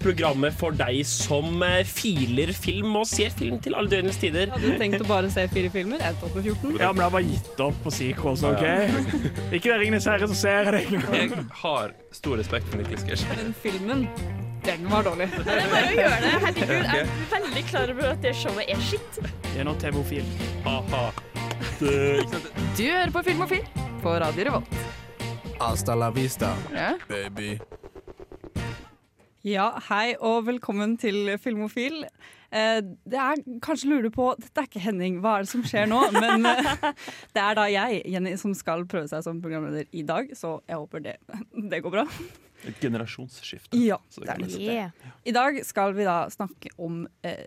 Programmet for deg som eh, filer film og ser film til alle døgnets tider. Hadde du tenkt å bare se fire filmer? Jeg tok med 14. Ja, men jeg har bare gitt opp på sequels, OK? Ikke det Ringenes herre, så ser jeg det. Jeg har stor respekt for Nicolas Cage. Men filmen, den var dårlig. Det er bare å gjøre det. Herregud, jeg er veldig klar over at det showet er skitt. Det er nå TV-ofil. Ha-ha. Du hører på Filmofil på Radio Revolt. Hasta la vista, Ja. baby. Ja, hei og velkommen til Filmofil. Eh, det er kanskje lurer du på Dette er ikke Henning, hva er det som skjer nå? Men eh, det er da jeg, Jenny, som skal prøve seg som programleder i dag, så jeg håper det, det går bra. Et generasjonsskifte. Ja, det er det. I dag skal vi da snakke om eh,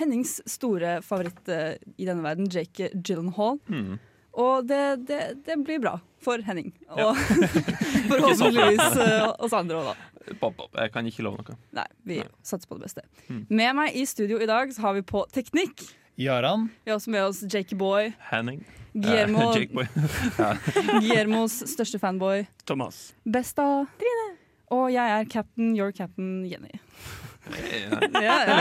Hennings store favoritt eh, i denne verden, Jake Gyllenhaal. Mm. Og det, det, det blir bra for Henning. Ja. Og forhåpentligvis eh, oss andre òg, da. Jeg kan ikke love noe. Nei, vi Nei. satser på det beste. Mm. Med meg i studio i dag så har vi på teknikk. Jaran. Vi har også med oss Jakey Boy. Henning. Guillermo, Eh, Jake Boy. Guillermos største fanboy. Thomas. Besta. Trine. Og jeg er captain, your captain, Jenny. Ja. Ja, ja,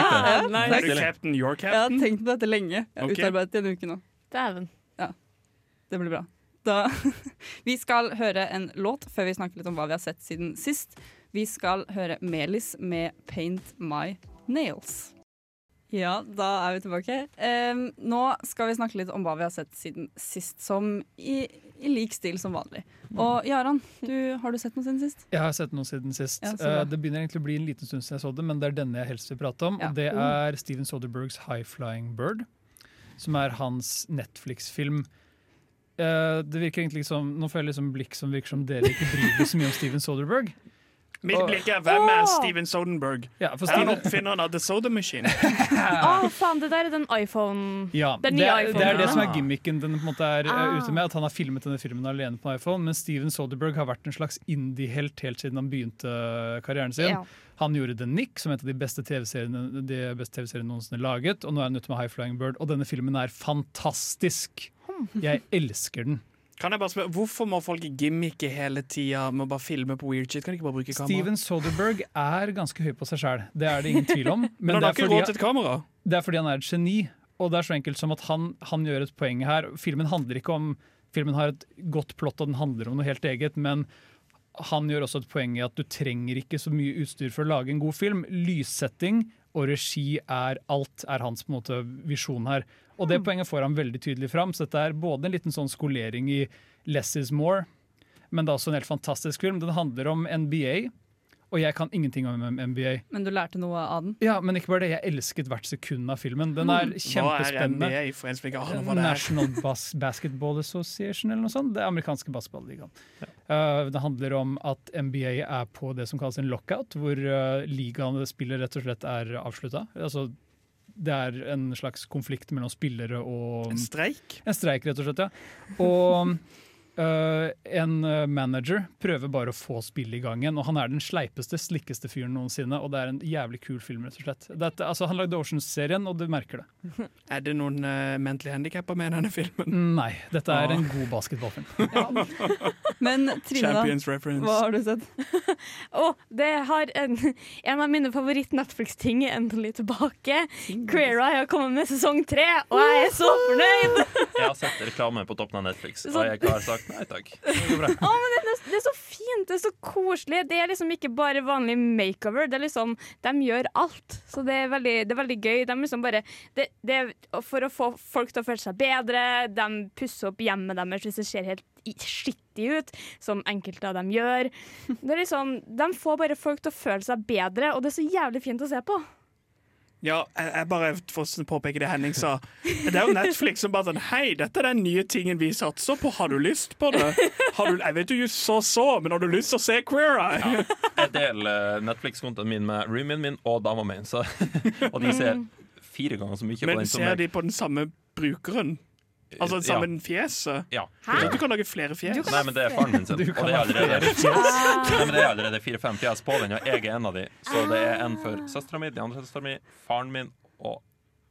ja, Er du captain, your Jeg har tenkt på dette lenge. Jeg har okay. utarbeidet det i en uke nå. Dæven. Det blir bra. Da, vi skal høre en låt før vi snakker litt om hva vi har sett siden sist. Vi skal høre Melis med 'Paint My Nails'. Ja, da er vi tilbake. Em, nå skal vi snakke litt om hva vi har sett siden sist, som i, i lik stil som vanlig. Og Jaran, du, har du sett noe siden sist? Jeg har sett noe siden sist. Ja. Eh, det begynner egentlig å bli en liten stund siden jeg så det, men det er denne jeg helst vil prate om. Ja. Og det Oh. er Steven Soderbergs 'High Flying Bird', som er hans Netflix-film. Eh, det virker egentlig som Nå får jeg liksom blikk som virker som dere ikke bryr dere så mye om Steven Soderberg. Mitt blikk er hvem er Åh! Steven Sodenberg? Ja, for Er han Steven, oppfinneren av The Soda Machine? Å, faen, det der er den iPhone ja, Den det, nye er, det er det som er gimmicken den på en måte er eh, Ah. ute med. At han har filmet denne filmen alene på en iPhone. Men Steven Soderberg har vært en slags indie-helt helt siden han begynte karrieren sin. Ja. Han gjorde The Nick, som er et av de beste TV-seriene de beste TV-seriene noensinne laget. Og nå er han ute med High Flying Bird, og denne filmen er fantastisk. Jeg elsker den. Kan jeg bare spørre, Hvorfor må folk gimmicke hele tida med å bare filme på weird shit? Kan de ikke bare bruke kamera? Steven Soderberg er ganske høy på seg sjøl, det er det ingen tvil om. Men Men det har er, fordi, kamera. det er fordi han er et geni. Og det er så enkelt som at han, han gjør et poeng her. Filmen handler ikke om Filmen har et godt plott, og den handler om noe helt eget, men han gjør også et poeng i at du trenger ikke så mye utstyr for å lage en god film. Lyssetting og regi er alt, er hans på en måte visjon her. Og det poenget får han veldig tydelig fram. Så dette er både en liten sånn skolering i less is more, men det er også en helt fantastisk film. Den handler om NBA, og jeg kan ingenting om NBA. Men du lærte noe av den? Ja, men ikke bare det, jeg elsket hvert sekund av filmen. Den er kjempespennende. Hva er. NBA for en som ikke aner hva det er? National Bas Basketball Association eller noe sånt. Det amerikanske basketballigaen. Uh, det handler om at NBA er på det som kalles en lockout, hvor uh, ligaene det spiller rett og slett er avslutta. Altså, det er en slags konflikt mellom spillere og En streik? en streik, rett og slett, ja. Og øh, en øh, manager prøver bare å få spillet i gang igjen, og han er den sleipeste, slikkeste fyren noensinne, og det er en jævlig kul film, rett og slett. Dette, altså, han lagde Oceans-serien, og du merker det. Er det noen uh, mentally handikappa med i denne filmen? Nei, dette er ah. en god basketballfilm. Men Trine. Champions reference. Hva har du sett? Å, det har en, en av mine favoritt-Netflix-ting er endelig tilbake. Queer Eye har kommet med sesong tre, og jeg er så fornøyd! Jeg har sett reklame på toppen av Netflix, og Så- jeg har sagt nei takk. Det går bra. Å, men det, er- det er så fint, det er så koselig. Det er liksom ikke bare vanlig makeover. Det er liksom, De gjør alt. Så det er veldig, det er veldig gøy. De liksom bare, det, det er for å få folk til å føle seg bedre. De pusser opp hjemmet deres hvis det ser helt skittig ut, som enkelte av dem gjør. Det er liksom, De får bare folk til å føle seg bedre, og det er så jævlig fint å se på. Ja, jeg, jeg bare får påpeke det Henning sa. Det er jo Netflix som bare sånn Hei, dette er den nye tingen vi satser på. Har du lyst på det? Har du, jeg vet jo så så, men har du lyst til å se Queer Eye? Jeg deler Netflix-kontoen min med roomien min og dama mi, og de ser fire ganger så mye på Men den som ser de på den samme brukeren? Altså Ja. samme fjeset? Ja. Hæ? du kan lage flere fjes. Nei, men det er faren min sin. Du Og det er allerede, det er allerede fire-fem fjes på den, og jeg er en av de. Så det er en for søstera mi, de andre søstera mi, faren min og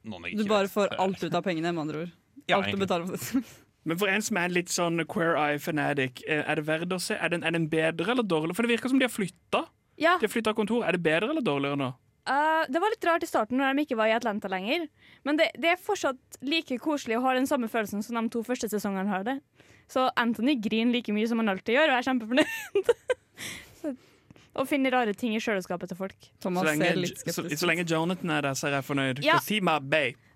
noen jeg Du bare får alt ut av pengene, med andre ord. Ja, alt du betaler for. Men for en som er litt sånn Queer Eye fanatic, eh, er det verdt å se? Er den, er den bedre eller dårlig? For det virker som de har flytta. Ja, De har flytta kontor. Er det bedre eller dårligere nå? Eh, Det var litt rart i starten når de ikke var i Atlanta lenger. Men det, det er fortsatt like koselig og har den samme følelsen som de to første sesongene har det. Så Anthony griner like mye som han alltid gjør, og er kjempefornøyd. Så- og finner rare ting i kjøleskapet til folk. Så lenge, ser litt så, skeptisk så lenge Jonathan er der, så er jeg fornøyd. Ja.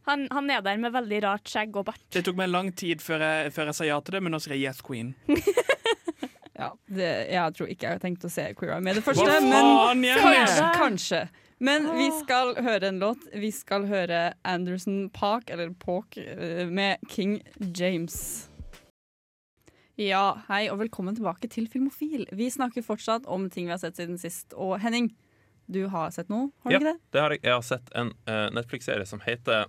Han, han er der med veldig rart skjegg og bart. Det tok meg lang tid før jeg, før jeg sa ja til det, men nå sier jeg yes, queen. Ja, det, jeg tror ikke jeg har tenkt å se Queer Eye med det første, Hva men faen, kanskje. kanskje. Men vi skal høre en låt. Vi skal høre Anderson Park, eller Park, eh, med King James. Ja, hei og velkommen tilbake til Filmofil. Vi snakker fortsatt om ting vi har sett siden sist. Og Henning, du har sett noe, har du Ja. ikke det? Det har jeg, jeg har sett en uh, Netflix-serie som heter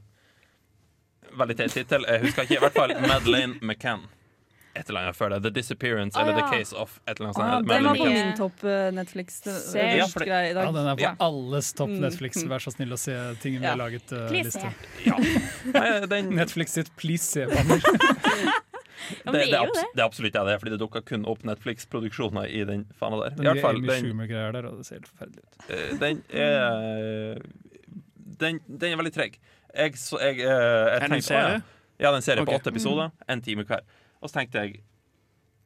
Veldig teit tittel. Jeg husker ikke. I hvert fall Madeleine McCann. Et eller annet før det. The Disappearance Ah, eller ja. The Case of et eller annet Ah, sånt. den var på min topp eh, Netflix. Det, Ja, for i dag. Ja, den er på Ja. alles topp Mm, Netflix. Vær så snill å se ting vi Ja. har laget. uh, liste. Ja Nei, den, Netflix sitt Please se-banner. Det, det det, er det. det er absolutt ja, det, fordi det dukka kun opp Netflix-produksjoner i den fana der. I hvert fall, den, der, og det ser helt forferdelig ut. eh, den er den, den er veldig treg. Jeg, så, jeg, eh, jeg ja. den Ja, jeg, er en serie Ok. på åtte episoder. En time hver. Og så tenkte jeg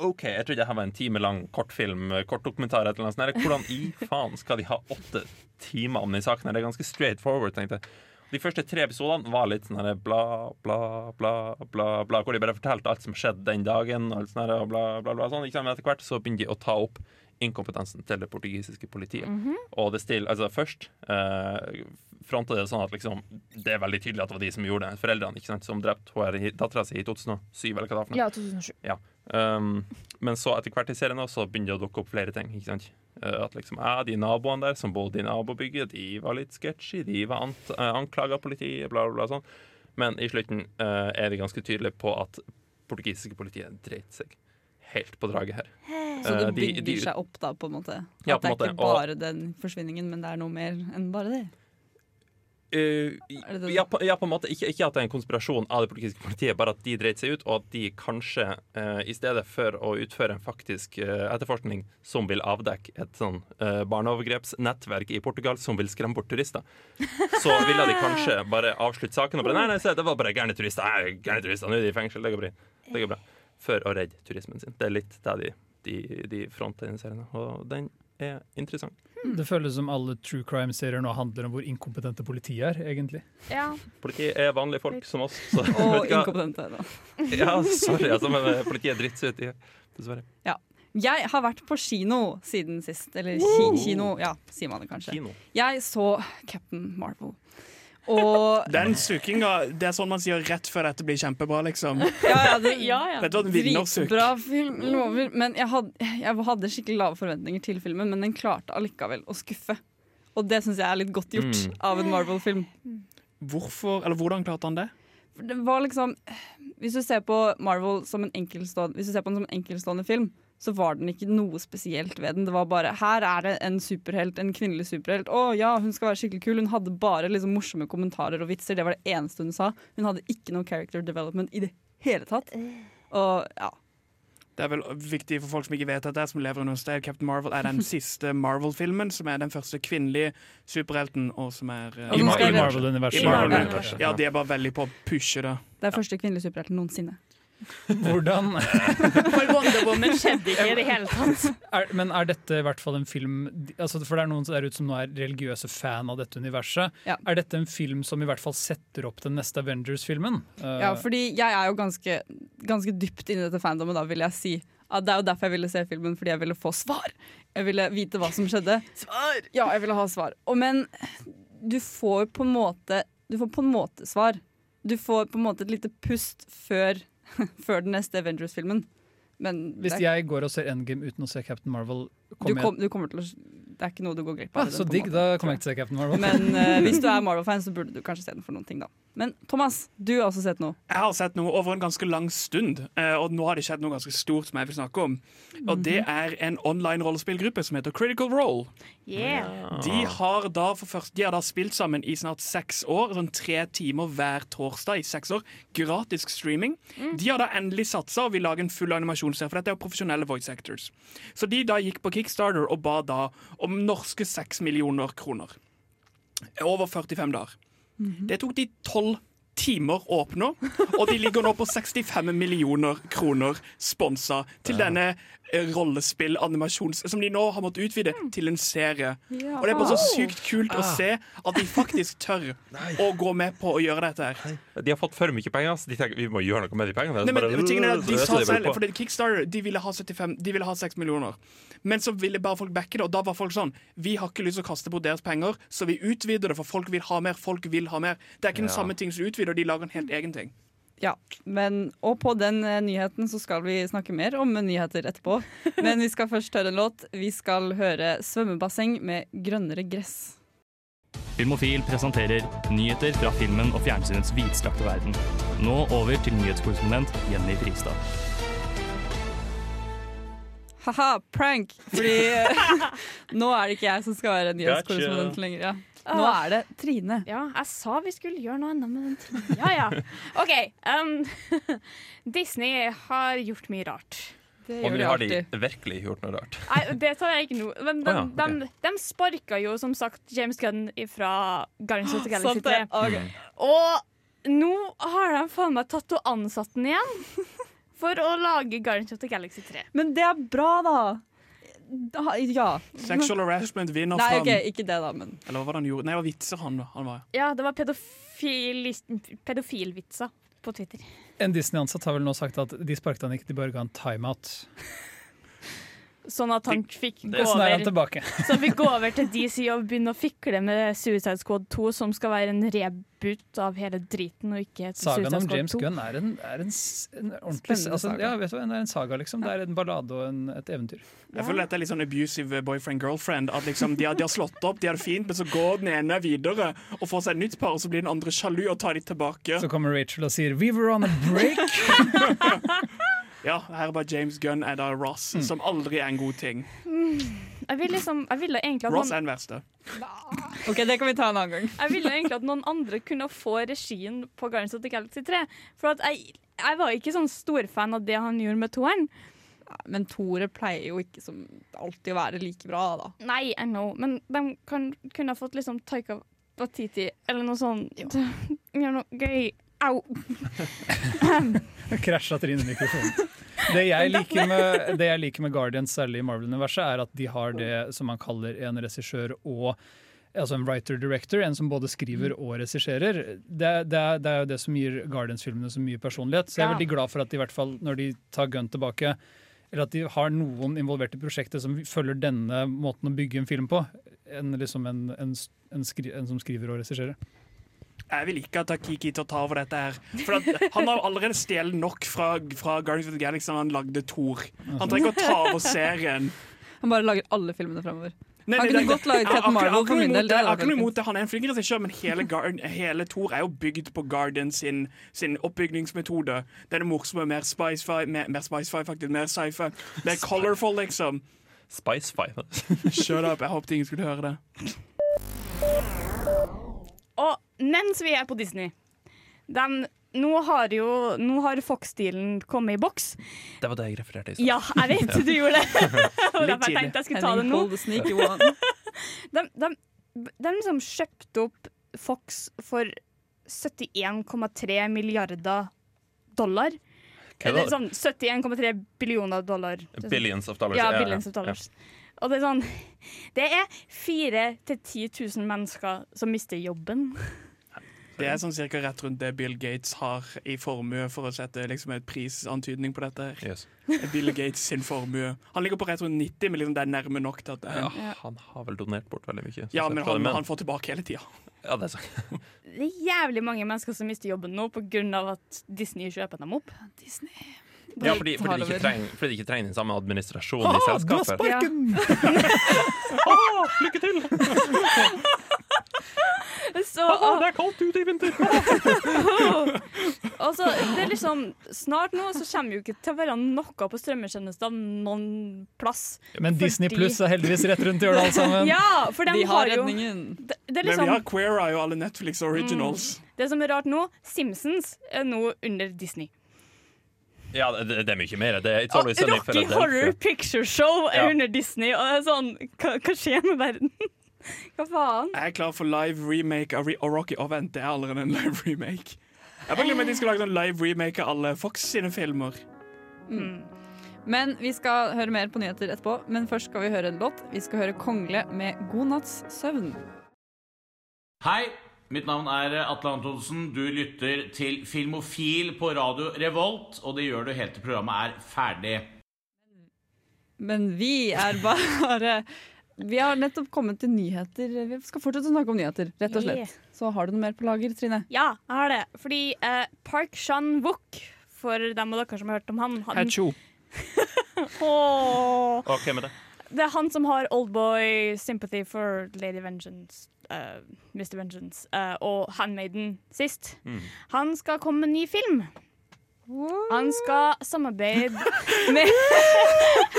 OK, jeg trodde det var en time lang kortfilm, kortdokumentar. et eller annet sånt. Hvordan i faen skal de ha åtte timer om den saken? Det er ganske straight forward, tenkte jeg. De første tre episodene var litt sånn bla, bla, bla, bla, bla, hvor de bare fortalte alt som skjedde den dagen. Og alt sånt og bla, bla, bla, sånn. Etter hvert så begynner de å ta opp inkompetensen til det portugisiske politiet. Og det still, altså Først eh, fronta det sånn at liksom, det er veldig tydelig at det var de som gjorde det. Foreldrene ikke sant, som drepte dattera si i 2007. eller hva det var. Ja, 2007. Um, men så etter hvert i serien også, så begynner det å dukke opp flere ting. Ikke sant? Eh, at liksom, ja, De naboene der som bodde i nabobygget, de var litt sketchy. De var ant uh, anklaga av politiet, bla, bla, bla. sånn. Men i slutten eh, er de ganske tydelige på at portugisiske politiet dreit seg helt på draget her. Så det bygger de- bygger de- seg opp da, på en måte? Ja, en måte. det er ikke bare den forsvinningen, men det er noe mer enn bare det? Eh, det det- ja, på, ja, på en måte. Ikke, ikke at det er en konspirasjon av det portugisiske politiet, bare at de dreit seg ut, og at de kanskje, uh, i stedet for å utføre en faktisk uh, etterforskning som vil avdekke et sånn eh, barneovergrepsnettverk i Portugal som vil skremme bort turister, så ville de kanskje bare avslutte saken og bare Nei, nei, se, det var bare gærne turister. Nei, gærne turister, nå er de i fengsel. Det går bra. Det går bra. For å redde turismen sin. Det er litt det de, de, de fronter i den serien. Og den er interessant. Det føles som alle true crime-serier nå handler om hvor inkompetente politiet er, egentlig. Ja. Politiet er vanlige folk som oss. Så, Og inkompetente, da. Ja, sorry, altså, men eh, politiet er i Dessverre. Jeg har vært på kino siden sist. Eller ki kino, ja, sier man det kanskje. Kino. Jeg så Captain Marvel. Og Den sukinga, det er sånn man sier rett før dette blir kjempebra, liksom. ja, ja, det, ja, ja. Dette var en film, lover. Men jeg hadde, jeg hadde skikkelig lave forventninger til filmen, men den klarte allikevel å skuffe. Og det syns jeg er litt godt gjort Mm. av en Marvel-film. Hvorfor, eller Hvordan klarte han det? Det var liksom Hvis du ser på Marvel som en enkeltstående Hvis du ser på den som en enkeltstående film, så var den ikke noe spesielt ved den. Det var bare Her er det en superhelt, en kvinnelig superhelt. Å ja, hun skal være skikkelig kul. Hun hadde bare liksom morsomme kommentarer og vitser. Det var det eneste hun sa. Hun hadde ikke noe character development i det hele tatt. Og ja. Det er vel viktig for folk som ikke vet dette, som lever under sted. Captain Marvel er den siste Marvel-filmen, som er den første kvinnelige superhelten, og som er uh, I, Marvel-universet. Marvel. Ja, de er bare veldig på å pushe det. Det er første kvinnelige superhelten noensinne. Hvordan For Wonder Woman skjedde ikke i det hele tatt. er, Men er dette i hvert fall en film altså For det er noen der ute som nå er religiøse fan av dette universet. Ja. Er dette en film som i hvert fall setter opp den neste Avengers-filmen? Uh, Ja, fordi jeg er jo ganske, ganske dypt inni dette fandomet, da, vil jeg si. Det er jo derfor jeg ville se filmen, fordi jeg ville få svar. Jeg ville vite hva som skjedde. Svar! Ja, jeg ville ha svar. Og men du får på en måte Du får på en måte svar. Du får på en måte et lite pust før, før den neste Avengers-filmen. Men Hvis er, jeg går og ser Endgame uten å se Captain Marvel, du, kom, du kommer til å Det er ikke noe du går glipp av. ah, Så digg, da kommer jeg ikke til å se Captain Marvel. Men uh, hvis du er Marvel-fan, så burde du kanskje se den for noen ting, da. Men Thomas, du har også sett noe. Jeg har sett noe over en ganske lang stund, eh, og nå har det skjedd noe ganske stort som jeg vil snakke om. Og det er en online rollespillgruppe som heter Critical Role. Yeah. De har da for først, de har da spilt sammen i snart seks år, sånn tre timer hver torsdag i seks år. Gratis streaming. De har da endelig satsa og vil lage en full animasjonsserie, for dette er jo profesjonelle voice actors. Så de da gikk på Kickstarter og ba da om norske seks millioner kroner. Over 45 dager. Det tok de tolv timer å oppnå, og de ligger nå på 65 millioner kroner sponsa til denne eh, rollespill-animasjons... Som de nå har måttet utvide til en serie. Og det er bare så sykt kult å se at de faktisk tør å gå med på å gjøre dette her. De har fått for mye penger, så de tenker vi må gjøre noe med de pengene. Nei, men, Bare- men er de sa selv, på. for det Kickstarter de ville ha 75 De ville ha 6 millioner. Men så ville bare folk backe det, og da var folk sånn Vi har ikke lyst til å kaste bort deres penger, så vi utvider det, for folk vil ha mer. Folk vil ha mer. Det er ikke den samme ting som utvider, de lager en helt egen ting. Ja, men, og på den eh, nyheten så skal vi snakke mer om nyheter etterpå. Men vi skal først høre en låt. Vi skal høre 'Svømmebasseng' med 'Grønnere gress'. Filmofil presenterer nyheter fra filmen og fjernsynets vidstrakte verden. Nå over til nyhetskorrespondent Jenny Fristad. Ha-ha, prank! Fordi nå er det ikke jeg som skal være nyhetskorrespondent lenger. Ja. Nå er det Trine. Ja, jeg sa vi skulle gjøre noe annet med den tiden. Ja, ja. OK. Um, Disney har gjort mye rart. Det gjør Og de har de virkelig gjort noe rart. Nei, det tar jeg ikke nå. Men de, oh, ja, de, de sparka jo som sagt James Gunn fra Guardians of the Galaxy 3. Okay. Og nå har de faen meg tatt og ansatt den igjen. For å lage Guardians of the Galaxy 3. Men det er bra, da. da ja. Sexual harassment vinner Nei, fram. ok, ikke det, da, men Eller hva var det han gjorde? Nei, det var vitser, han. han var. Ja, det var pedofil, pedofilvitser på Twitter. En Disney-ansatt har vel nå sagt at de sparket han ikke, de bare ga en timeout. Sånn at han fikk gå er over tilbake. Så han fikk gå over til DC og begynne å fikle med Suicide Squad 2, som skal være en reboot av hele driten, og ikke et Sagaen Suicide om Squad James 2. Gunn er en, er en, en ordentlig altså. Ja, vet du hva, det er en saga, liksom. Det er en ballade og en, et eventyr. Jeg føler dette er litt sånn abusive boyfriend-girlfriend. At liksom de har, de har slått opp, de har det fint, men så går den ene videre og får seg et nytt par, og så blir den andre sjalu og tar de tilbake. Så kommer Rachel og sier 'We were on a break'. Ja, her er bare James Gunn er da Ross, som aldri er en god ting. Jeg vil liksom, jeg ville egentlig at Ross noen, er den verste. OK, det kan vi ta en annen gang. jeg ville egentlig at noen andre kunne få regien på Guardians of the Galaxy 3. For at jeg, jeg var ikke sånn storfan av det han gjorde med toeren. Men Tore pleier jo ikke som alltid å være like bra, da. Nei, I know, men de kan, kunne ha fått liksom Taika Batiti eller noe sånt. Gjør noe gøy. Au! Krasja Trine mikrofonen. Det jeg, liker med, det jeg liker med Guardians, særlig i Marvel-universet, er at de har det som man kaller en regissør og Altså en writer-director, en som både skriver og regisserer. Det, det, det er jo det som gir Guardians-filmene så mye personlighet. Så jeg er veldig glad for at de i hvert fall, når de tar Gun tilbake, eller at de har noen involvert i prosjektet som følger denne måten å bygge en film på, enn liksom en, en, en, en som skriver og regisserer. Jeg vil ikke at Takiki til å ta over dette her. For at han har allerede stjålet nok fra, fra Guardians of the Galaxy da han lagde Thor. Han trenger ikke å ta over serien. Han bare lager alle filmene fremover. Nei, Han nei, kunne nei, godt laget jeg har Captain ikke- Marvel for noe min imot del, det. det Jeg har ikke noe imot det. Han er en flink regissør, men hele, hele Thor er jo bygd på Guardian sin, sin oppbygningsmetode. Det er det morsomme. Mer spice-fi, mer, mer spice-fi faktisk, mer sci-fi. Mer colorful, liksom. Spice-fi. Shut up. Jeg håpet ingen skulle høre det. Og mens vi er på Disney dem, nå, har jo, nå har Fox-stilen kommet i boks. Det var det jeg refererte i stad. Ja, jeg vet du gjorde det! jeg Litt tidlig. tenkte jeg skulle ta det nå. De, de, de liksom kjøpte opp Fox for 71,3 milliarder dollar. Eller sånn 71,3 billioner dollar. Billions of dollars. Ja, ja, ja, billions of ja. dollars. Og det er sånn Det er 4000-10 000 mennesker som mister jobben. Det er sånn cirka rett rundt det Bill Gates har i formue, for å sette liksom et prisantydning på dette. Yes. Bill Gates sin formue. Han ligger på rett rundt 90, men liksom det er nærme nok til at det er Ja, han har vel donert bort veldig mye. Ja, men han, han får tilbake hele tida. Ja, det er. Det er jævlig mange mennesker som mister jobben nå pga. at Disney kjøper dem opp. Ja, fordi, fordi, de ikke trenger, fordi de ikke trenger den samme administrasjonen i selskapet. Ja. Så det er kaldt ute i vinter! altså, det er liksom, snart nå så kommer jo ikke til å være noe på strømmetjenester noen plass. Men Disney Pluss er heldigvis rett rundt hjørnet, alle sammen. Ja, for de, De har jo redningen. det, det er Men liksom vi har Queer Eye og alle Netflix originals. Det som er rart nå, Simpsons er nå under Disney. Ja, det, det er mye mer. Det er It's Always Sunny Rocky Horror Picture Show er Ja. under Disney, og det er sånn Hva, hva skjer med verden? Hva faen? Jeg er klar for live remake av Rocky. Og vent, det er allerede en live remake. Jeg bare glemmer at de skal lage en live remake av alle Fox sine filmer. Men vi skal høre mer på nyheter etterpå. Men først skal vi høre en låt. Vi skal høre Kongle med God natts søvn. Hei, mitt navn er Atle Antonsen. Du lytter til Filmofil på radio Revolt, og det gjør du helt til programmet er ferdig. Men vi er bare Vi har nettopp kommet til nyheter. Vi skal fortsette å snakke om nyheter, rett og slett. Så har du noe mer på lager, Trine? Ja, jeg har det. Fordi eh, Park Chan-wook, for dem av dere som har hørt om han, han. Åh. Ok, det. Det er han som har Oldboy, Sympathy for Lady Vengeance, eh, Mr. Vengeance uh, og Handmaiden sist. Mm. Han skal komme med ny film. Han skal samarbeide med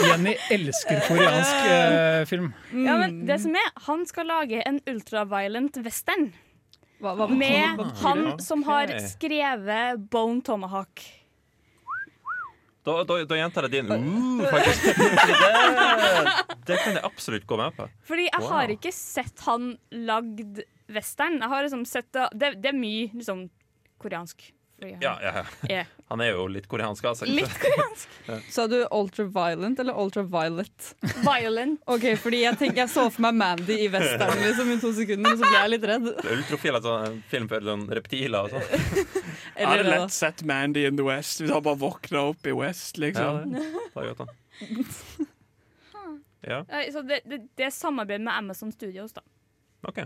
Jenny elsker koreansk uh, film. Ja, men det som er, Han skal lage en ultraviolent western Hva, hva, med hva han som har skrevet Bone Tomahawk. Da, da, da gjentar jeg din uh, faktisk. Det, det kan jeg absolutt gå med på. Fordi jeg Wow. har ikke sett han lagd western. Jeg har liksom sett det, det, det er mye liksom koreansk. Han Ja, ja, ja. Han er jo litt koreansk av seg. litt koreansk. Sa du ultraviolent eller ultraviolet? Violent. Ok, fordi jeg, tenker jeg så for meg Mandy i western liksom, i to sekunder, og så ble jeg litt redd. Ultrofil, altså film for sånn reptiler og sånn. Jeg hadde det, lett sett Mandy in the West hvis han bare våkna opp i West, Ja, liksom. det tar godt an. Ja, Så det, det, det er samarbeid med Amazon Studios, da. OK.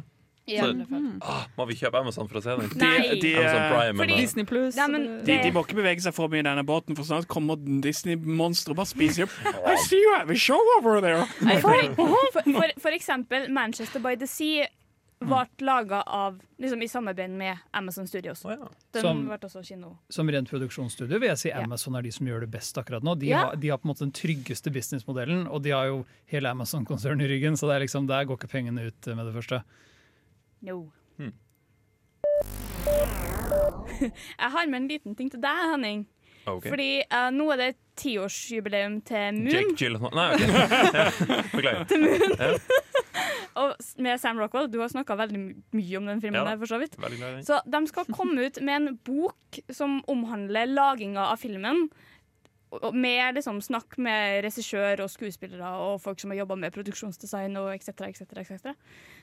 I alle fall. Ah, må vi kjøpe Amazon for å se den? Nei. de, eh, Prime Fordi- Disney Plus. ja, men De, de må ikke bevege seg for mye i denne båten, for snart kommer Disney-monsteret og bare spiser opp. I see you have a show over there. For, for, for eksempel Manchester by the Sea ble laga av liksom, i samarbeid med Amazon Studios. Oh, ja. Den Som- ble også kino. Som rent produksjonsstudio vil jeg si Ja. Amazon er de som gjør det best akkurat nå. De, Ja. har, de har på en måte den tryggeste businessmodellen, og de har jo hele Amazon-konsernet i ryggen, så det er liksom, der går ikke pengene ut med det første. No. Hmm. Jeg har med en liten ting til deg, Henning. Okay. Fordi uh, nå er det tiårsjubileum til Moon. Jake Gyllenhaal Nei, OK. Ja, Beklager. Og med Sam Rockwell. Du har snakka veldig mye om den filmen. Ja. der, for så vidt. Så de skal komme ut med en bok som omhandler laginga av filmen. Med liksom snakk med regissør og skuespillere og folk som har jobba med produksjonsdesign og etc. etc., etc.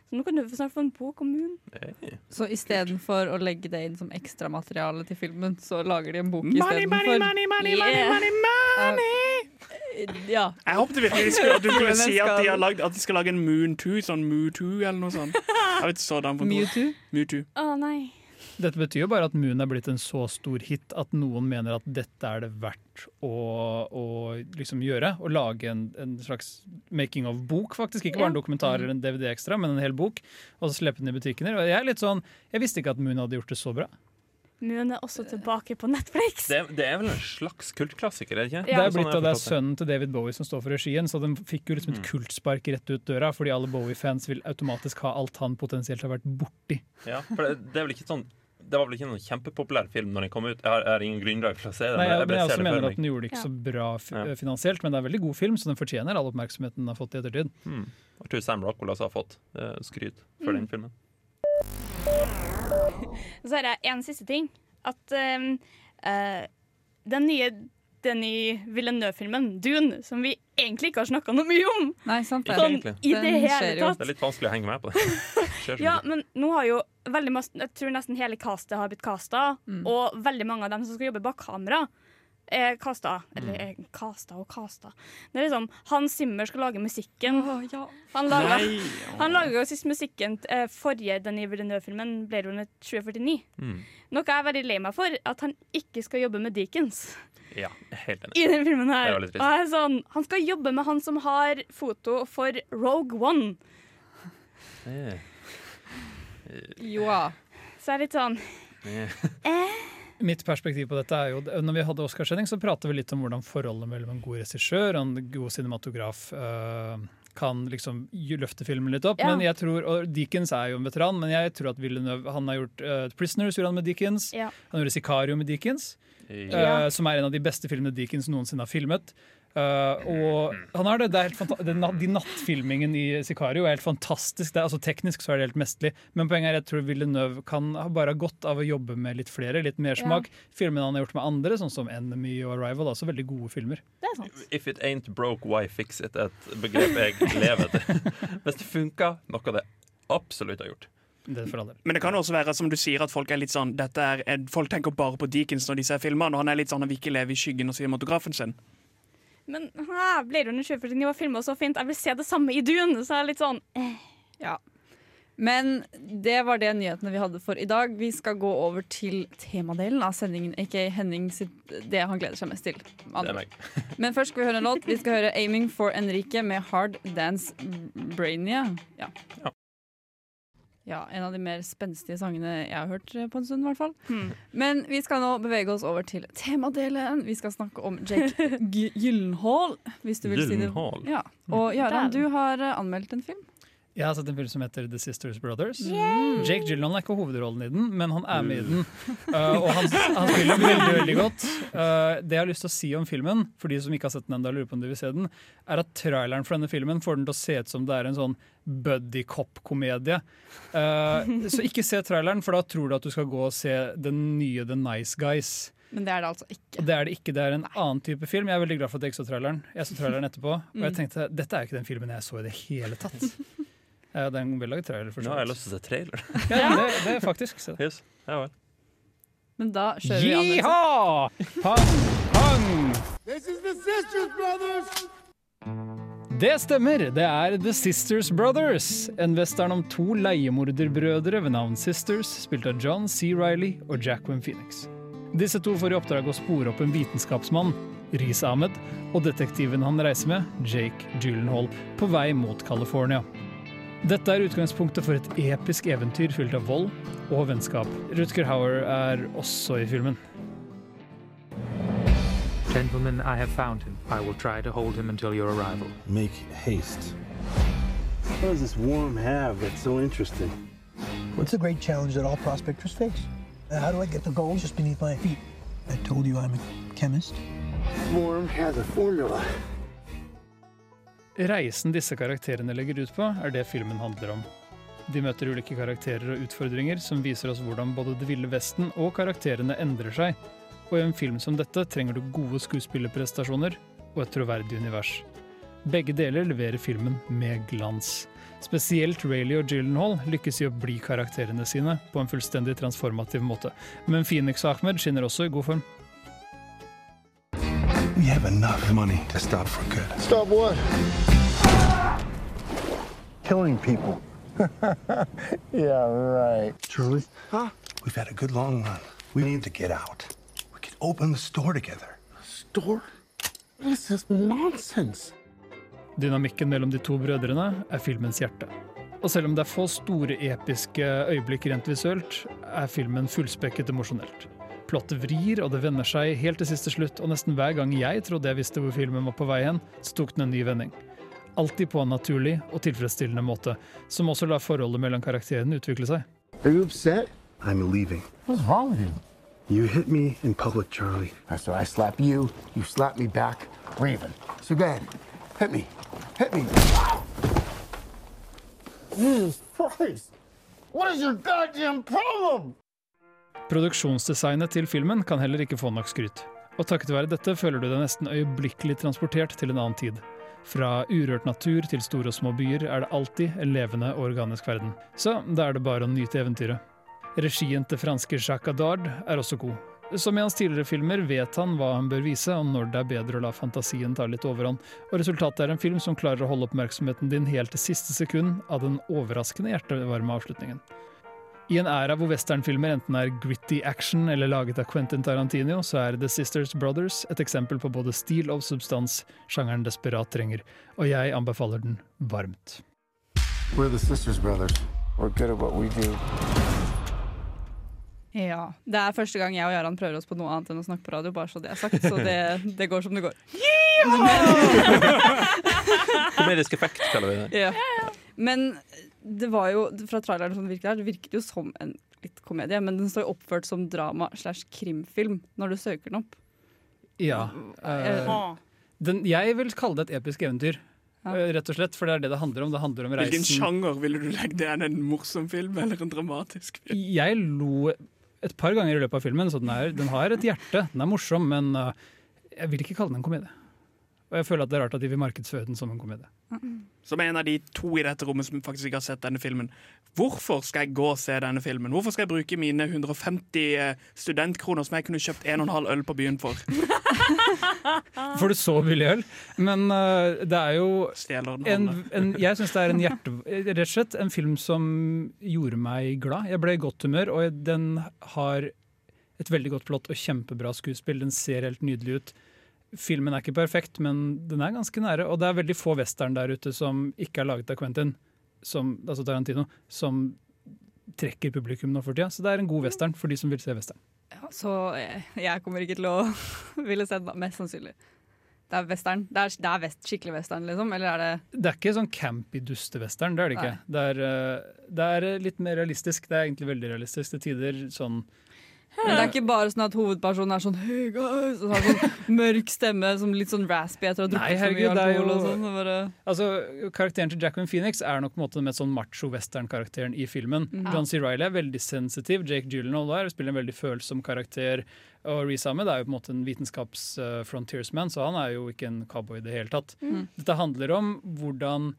Så nå kan du snart få en bok om Moon. Hey. Så istedenfor å legge det inn som ekstramateriale til filmen, så lager de en bok Money, money, money, money, money, money, Yeah. money, money. Ja. Jeg håpet virkelig at du skulle si at de, lagd, at de skal lage en Moon 2, sånn Moo 2 eller noe sånt. Jeg vet sådan for noe. Mewtwo. 2. Å nei. Dette betyr jo bare at Moon er blitt en så stor hit at noen mener at dette er det verdt å, å liksom gjøre. Å lage en, en slags making of-bok, faktisk. Ikke bare en dokumentar eller en DVD ekstra, men en hel bok. Og så slippe den i butikkene. Og jeg er litt sånn, jeg visste ikke at Moon hadde gjort det så bra. Moon er også tilbake på Netflix. Det, det er vel en slags kultklassiker, er det ikke? Ja. Det er Sånn blitt det er sønnen til David Bowie som står for regien, så den fikk jo liksom et kultspark rett ut døra, fordi alle Bowie-fans vil automatisk ha alt han potensielt har vært borti. Ja, for det, det er vel ikke sånn det var vel ikke noen kjempepopulær film når den kom ut. Jeg har, jeg har ingen grunnlag for å se den. Nei, men jeg, jeg jeg også mener at den gjorde det ikke Ja. så bra f Ja. finansielt, men det er en veldig god film, så den fortjener all oppmerksomheten den har fått i ettertid. Hmm. Jeg tror Sam Rockwell også har fått uh, skryt for Mm. den filmen. Så har jeg en siste ting. At uh, eh, den nye Denny Villeneuve-filmen, Dune, som vi egentlig ikke har snakka noe mye om Nei, sant det. sånn, i det Den hele tatt Det er litt vanskelig å henge med på det. Ja, men nå har jo veldig masse Jeg tror nesten hele castet har blitt casta, Mm. og veldig mange av dem som skal jobbe bak kamera, er casta. Mm. Eller er kasta og kasta. Det er liksom Hans Zimmer skal lage musikken. Oh, ja. Han laga Nei. han laga jo sist musikken til eh, forrige Denis Villeneuve-filmen, Blade Runner 2049. Mm. Noe jeg er veldig lei meg for, at han ikke skal jobbe med Deakins Ja, helt enig. i den filmen her. er. Og jeg er sånn, han skal jobbe med han som har foto for Rogue One. Eh. Joa. Så jeg er litt sånn Mitt perspektiv på dette er jo Når vi hadde Oscarsending, så pratet vi litt om hvordan forholdet mellom en god regissør og en god cinematograf uh, kan liksom løfte filmen litt opp. Ja. Men jeg tror, og Deakins er jo en veteran, men jeg tror at Villeneuve Han har gjort uh, Prisoners gjorde han med Deakins. Ja. Han gjorde Sicario med. Ja. eh, som er en av de beste filmene Deakins noensinne har filmet. Eh, og han har det, det er helt den, De nattfilmingen i Sicario er helt fantastisk. Det er, altså Teknisk så er det helt mesterlig, men poenget er jeg tror Villeneuve kan ha bare godt av å jobbe med litt flere, litt mersmak. Filmene han har gjort med andre, sånn som Enemy og Arrival, er også veldig gode filmer. Det er sant. If it ain't broke, why fix it? er Et begrep jeg lever etter. Hvis det funker, noe det absolutt har gjort. Det er. Men det kan også være som du sier at folk er litt sånn dette er, er- Folk tenker bare på Deakins når de ser filmene, og han er litt sånn han vil ikke leve i skyggen av cinematografen sin. Men ah, Blade Runner 2049 var filma så fint. Jeg vil se det samme i Dune. Så jeg er litt sånn eh. Ja. Men det var det nyhetene vi hadde for i dag. Vi skal gå over til temadelen av sendingen, Ikke Henning sitt, det han gleder seg mest til. Det er meg. Men først skal vi høre en låt. Vi skal høre 'Aiming for Enrique' med 'Hard Dance Brainia'. Ja. Ja. Ja, en av de mer spenstige sangene jeg har hørt på en stund, i hvert fall. Hmm. Men vi skal nå bevege oss over til temadelen. Vi skal snakke om Jake Gyllenhaal, hvis du vil si det. Gyllenhaal. Ja. Og Jaran, du har eh, anmeldt en film. Jeg har sett en film som heter The Sisters Brothers. Yay! Jake Gyllenhaal er ikke hovedrollen i den, men han er med i den. Uh, og han, han spiller veldig veldig godt. Uh, det jeg har lyst til å si om filmen, for de som ikke har sett den enda, lurer på om de vil se den, er at traileren for denne filmen får den til å se ut som det er en sånn buddy cop-komedie. Uh, så ikke se traileren, for da tror du at du skal gå og se den nye The Nice Guys. Men det er det altså ikke. Det er det ikke, det er en annen type film. Jeg er veldig glad for at jeg ikke så traileren. Jeg så traileren etterpå, og jeg tenkte dette er jo ikke den filmen jeg så i det hele tatt. Uh, det er en vellaget trailer. for Nå har jeg lyst til å se trailer. Ja, det, det er faktisk Så. Yes. Ja vel. Men da kjører vi anmeldelse. Jiha! Pang, Brothers Det stemmer, det er The Sisters Brothers. En western om to leiemorderbrødre ved navn Sisters, spilt av John C. Reilly og Jacqueline Phoenix. Disse to får i oppdrag å spore opp en vitenskapsmann, Riz Ahmed, og detektiven han reiser med, Jake Gyllenhaal, på vei mot California. Dette er utgangspunktet for et episk eventyr fylt av vold og vennskap. Rutger Hauer er også i filmen. Gentlemen, I have found him. I will try to hold him until your arrival. Make haste. What does this worm have that's so interesting? What's the great challenge that all prospectors face? Uh, How do I get the gold just beneath my feet? I told you I'm a chemist. Worm has a formula. Reisen disse karakterene legger ut på, er det filmen handler om. De møter ulike karakterer og utfordringer som viser oss hvordan både Det ville vesten og karakterene endrer seg. Og i en film som dette trenger du gode skuespillerprestasjoner og et troverdig univers. Begge deler leverer filmen med glans. Spesielt Rayleigh og Gyllenhaal lykkes i å bli karakterene sine på en fullstendig transformativ måte. Men Phoenix og Ahmed skinner også i god form. We have enough money to stop for good. Stop what? Killing people. yeah, right. Charlie? Huh? We've had a good long run. We need to get out. We could open the store together. Store? This is nonsense. Dynamikken mellom de to brødrene er filmens hjerte. Og selv om det er få store episke øyeblikk rent visuelt, er filmen fullspekket emosjonelt. Plottet vrir, og det vender seg helt til siste slutt, og nesten hver gang jeg trodde jeg visste hvor filmen var på vei hen, så tok den en ny vending. Alltid på en naturlig og tilfredsstillende måte, som også lar forholdet mellom karakterene utvikle seg. Are you upset? I'm leaving. What's wrong with you? You hit me in public, Charlie. So I slap you, you slap me back. Raven. So go ahead. Hit me. Hit me. Jesus Christ! What is your goddamn problem? Produksjonsdesignet til filmen kan heller ikke få nok skryt. Og takket være dette føler du deg nesten øyeblikkelig transportert til en annen tid. Fra urørt natur til store og små byer er det alltid en levende og organisk verden. Så da er det bare å nyte eventyret. Regien til franske Jacques Adard er også god. Som i hans tidligere filmer vet han hva han bør vise, og når det er bedre å la fantasien ta litt overhånd. Og resultatet er en film som klarer å holde oppmerksomheten din helt til siste sekund av den overraskende hjertevarme avslutningen. I en æra hvor westernfilmer enten er gritty action eller laget av Quentin Tarantino, så er The Sisters Brothers et eksempel på både stil og substans sjangeren desperat trenger, og jeg anbefaler den varmt. We're the Sisters Brothers. We're good at what we do. Ja. Det er første gang jeg og Jaran prøver oss på noe annet enn å snakke på radio, bare så det er sagt. Så det, det går som det går. Komedisk effekt, kaller vi det. Ja. Men det var jo, fra traileren som det virket her, det virket jo som en litt komedie, men den står jo oppført som drama slash krimfilm når du søker den opp. Ja. eh, den, jeg vil kalle det et episk eventyr. Ja. Rett og slett, for det er det det handler om. Det handler om Hvilken sjanger ville du legge det? Er det en morsom film eller en dramatisk film? Jeg lo et par ganger i løpet av filmen, så den, er, den har et hjerte. Den er morsom, men uh, jeg vil ikke kalle den en komedie. Og jeg føler at det er rart at de vil markedsføre den som en komedie. Som en av de to i dette rommet som faktisk ikke har sett denne filmen. Hvorfor skal jeg gå og se denne filmen? Hvorfor skal jeg bruke mine 150 eh, studentkroner som jeg kunne kjøpt en og en halv øl på byen for? Får du så billig øl? Men uh, det er jo en, en, Jeg syns det er en hjerte... Rett og slett en film som gjorde meg glad. Jeg ble i godt humør, og den har et veldig godt plott og kjempebra skuespill. Den ser helt nydelig ut. Filmen er ikke perfekt, men den er ganske nære. Og det er veldig få western der ute som ikke er laget av Quentin, som, altså Tarantino, som trekker publikum nå for tida. Så det er en god western for de som vil se western. Ja, så jeg, jeg kommer ikke til å ville se den, mest sannsynlig. Det er western. Det er, det er vest, skikkelig western, liksom? Eller er det Det er ikke sånn campy dustewestern, det er det ikke. Det er, eh, det er litt mer realistisk. Det er egentlig veldig realistisk til tider. sånn Men det er ikke bare sånn at hovedpersonen er sånn Hey guys! Og har sånn mørk stemme, som litt sånn raspy etter å ha drukket så mye alkohol. og sånn. bare, Altså, Karakteren til Jacqueline Phoenix er nok på en måte den mest sånn macho western-karakteren i filmen. Mm. John C. Reilly er veldig sensitiv. Jake Gyllenhaal der spiller en veldig følsom karakter. Og Reece Ahmed er jo på en måte en vitenskaps-frontiersman, så han er jo ikke en cowboy i det hele tatt. Mm. Dette handler om hvordan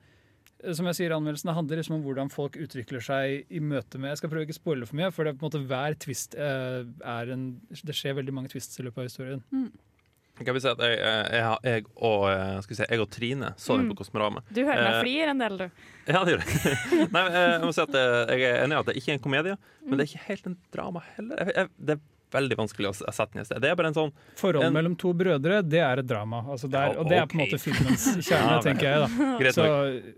som jeg sier i anmeldelsen, Det handler liksom om hvordan folk utvikler seg i møte med Jeg skal prøve ikke å spoile for mye, for det er på en måte hver twist eh, er en Det skjer veldig mange twists i løpet av historien. Kan vi si at jeg, jeg, jeg, og, eh, skal vi si, jeg og Trine så den Mm. på Kosmorama. Du hører meg Eh, flir en del, du. Ja, det gjør jeg. Nei, jeg må si at eh, jeg er enig i at det ikke er en komedie, men det er ikke helt en drama heller. Jeg, jeg, det er veldig vanskelig å sette den i sted. Det er bare en sånn Forholdet mellom to brødre, det er et drama. Altså der, ja, okay. og det er på en måte filmens kjerne, Ja, tenker jeg. da Så.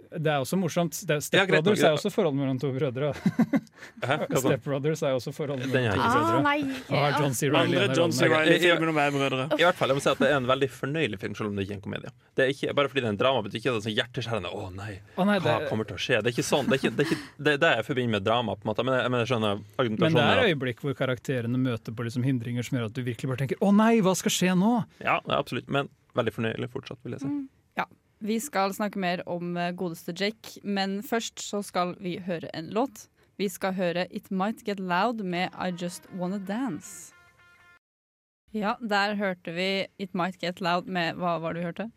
Det er også morsomt. Er- Step Brothers er også forholdet mellom to brødre. Step Brothers er også forholdet mellom to brødre. Ah. Og har John C. Reilly Andre John C. rolle. Reilly-filmen om brødre. I hvert fall, jeg må si at Det er en veldig fornøyelig film, selv om det ikke er en komedie. Det er ikke, bare fordi det er en drama, betyr ikke at det er sånn hjerteskjærende. Å nei, hva kommer til å skje? Det er ikke sånn. Det er ikke, det, er ikke, det, er det jeg forbinder med drama. på en måte Men jeg, men jeg skjønner Men det er øyeblikk hvor karakterene møter på liksom hindringer som gjør at du virkelig bare tenker 'Å nei, hva skal skje nå?' Ja, absolutt. Men veldig fornøyelig fortsatt, vil jeg si. Ja. Vi skal snakke mer om eh, godeste Jake, men først så skal vi høre en låt. Vi skal høre It Might Get Loud med I Just Wanna Dance. Ja, der hørte vi It Might Get Loud med Hva var det vi hørte?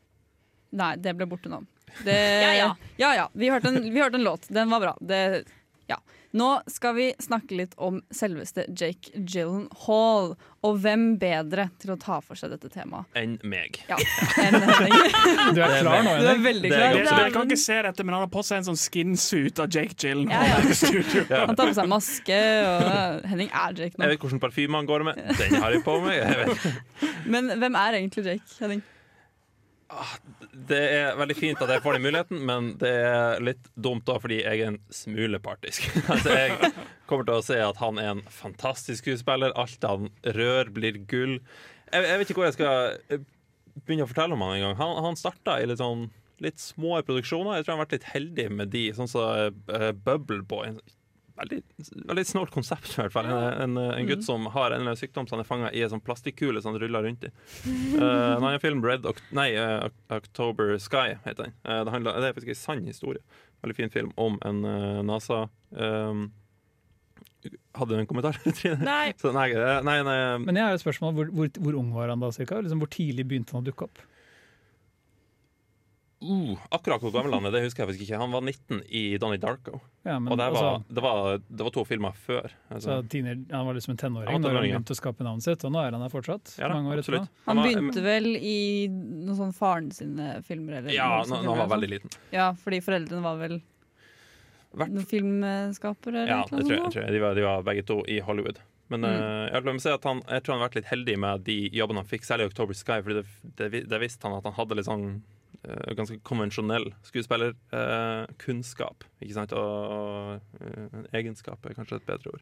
Nei, det ble borte nå. Det, Ja, ja. ja, ja. Vi, hørte en, vi hørte en låt. Den var bra. Det, ja. Nå skal vi snakke litt om selveste Jake Gyllenhaal. Og hvem bedre til å ta for seg dette temaet? Enn meg. Ja, enn Henning. Du er klar nå, Du er Henning? veldig Det er klar. Dere kan ikke se dette, men han har på seg en sånn skinsuit av Jake Gyllenhaal Ja, ja. Han tar på seg maske, og Henning er Jake nå. Jeg vet hvilken parfyme han går med. Den har jeg på meg. Jeg vet. Men hvem er egentlig Jake, Henning? Det er veldig fint at jeg får den muligheten, men det er litt dumt da fordi jeg er en smule partisk. altså, jeg kommer til å si at han er en fantastisk skuespiller. Alt han rør, blir gull. Jeg, jeg vet ikke hvor jeg skal eh, begynne å fortelle om han engang. Han, han starta i litt sånn litt små produksjoner. Jeg tror han har vært litt heldig med de, sånn som uh, Bubble Boy. Veldig, veldig snålt konsept, i hvert fall. En, en, en gutt som har en eller annen sykdom som han er fanga i en sånn plastikkule som han ruller rundt i. Uh, en annen film, Red Oct nei, uh, October Sky, heter den. Uh, det, handler, det er faktisk en sann historie. Veldig fin film om en uh, NASA um, Hadde du en kommentar, Trine? Nei. Så, nei, eh, nei, nei, Men jeg har et spørsmål. Hvor, hvor, hvor ung var han da? Cirka? Liksom, hvor tidlig begynte han å dukke opp? Uh, akkurat hvor gammel han er, det husker jeg faktisk ikke. Han var 19 i Donnie Darko. Ja, men og det var, altså- det, var, det var to filmer før. Så Altså. teenager, Han var liksom en tenåring når han begynte å skape navnet sitt, og nå er han der fortsatt. Ja da, mange år etter absolutt. Han var- begynte vel i noen sånn faren sine filmer? Eller Ja, når han var veldig sånn. liten. Ja, fordi foreldrene var vel Hvert- noen filmskapere? Eller Ja, noe det tror jeg. Tror jeg. De, var, de var begge to i Hollywood. Men Mm. uh, jeg, vil si at han, jeg tror han har vært litt heldig med de jobbene han fikk, særlig i October Sky, fordi det, det, det visste han at han hadde litt sånn ganske konvensjonell skuespillerkunnskap. ikke sant? Og, eh, egenskap er kanskje et bedre ord.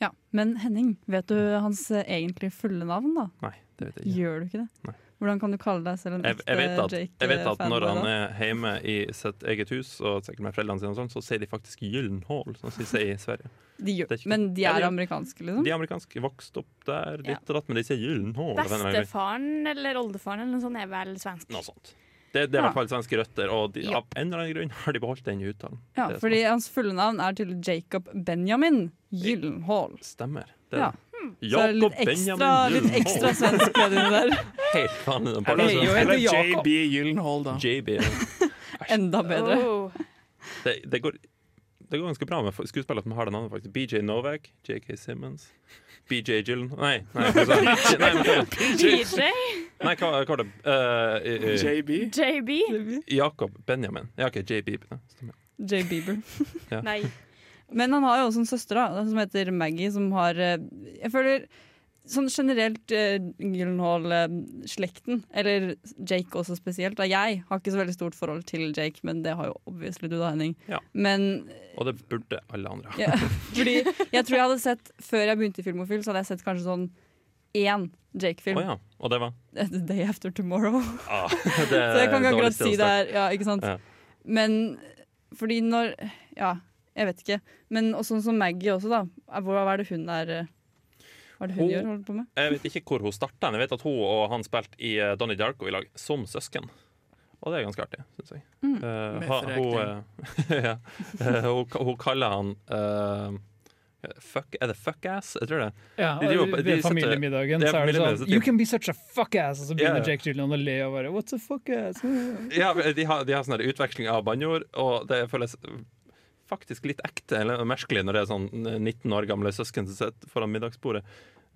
Ja, Men Henning, vet du hans eh, egentlig fulle navn, da? Nei, det vet jeg ikke. Gjør du ikke det? Nei. Hvordan kan du kalle deg selv en ekte jeg, vet at, jeg vet at eh, når han er hjemme i sitt eget hus, og sikkert med foreldrene sine, og sånt, så sier de faktisk Gyllenhål, som de sier i Sverige. De gjør, Det er ikke- men de er amerikanske, liksom? De er amerikanske, vokst opp der, ditt og datt, men de sier Gyllenhål. Bestefaren eller oldefaren eller noe sånt er vel svensk. Noe sånt. Det, det er i hvert fall svenske røtter, og de, Ja. av en eller annen grunn har de beholdt den uttalen. Ja, fordi hans fulle navn er til Jacob Benjamin Gyllenhaal. Stemmer. Det Ja. Benjamin det. Så er det litt ekstra, litt ekstra svensk ved det der. Helt vanlig. den Eller, parten. eller JB Gyllenhaal, da. JB. Enda bedre. Oh. Det, det, går, det går ganske bra med skuespillere som har det navnet, faktisk. BJ Novak, JK Simmons, BJ Gyllen Nei, nei, men BJ? Nei, hva, hva var det? Eh, eh, eh, JB? JB? Jakob Benjamin. Ja, OK, JB. J. Bieber. Ja. Nei. Men han har jo også en søster da, som heter Maggie, som har eh, Jeg føler sånn generelt uh, Gyllenhaal-slekten, eller Jake også spesielt. Da. Jeg har ikke så veldig stort forhold til Jake, men det har jo obviously du da, Henning. Ja. Men Og det burde alle andre. ja, fordi jeg tror jeg hadde sett Før jeg begynte i Filmofil, så hadde jeg sett kanskje sånn én Jake-film. Oh, ja. Og det var? The Day After Tomorrow. Ah, det så jeg kan ikke akkurat si det her. Ja, ikke sant? Ja. Men fordi når Ja, jeg vet ikke. Men også sånn som Maggie også, da. Hva hva er det hun er eh, Hva er det hun Hun- gjør? Holder på med? Jeg vet ikke hvor hun starta, men jeg vet at hun og han spilte i eh, Donnie Darko i lag som søsken. Og det er ganske artig, syns jeg. Mm. Uh, ha, hun, eh, ja. uh, hun, hun kaller han uh, Fuck, er det fuckass? Jeg tror det. Ja, De driver de, på- de ved familiemiddagen så er det sånn You can be such a fuck ass! Og så begynner ja. Jake Gyllenhaal å le og bare What's a fuck ass? Ja, de har, de har sånn utveksling av banneord, og det føles faktisk litt ekte eller merkelig når det er sånn 19 år gamle søsken som sitter foran middagsbordet.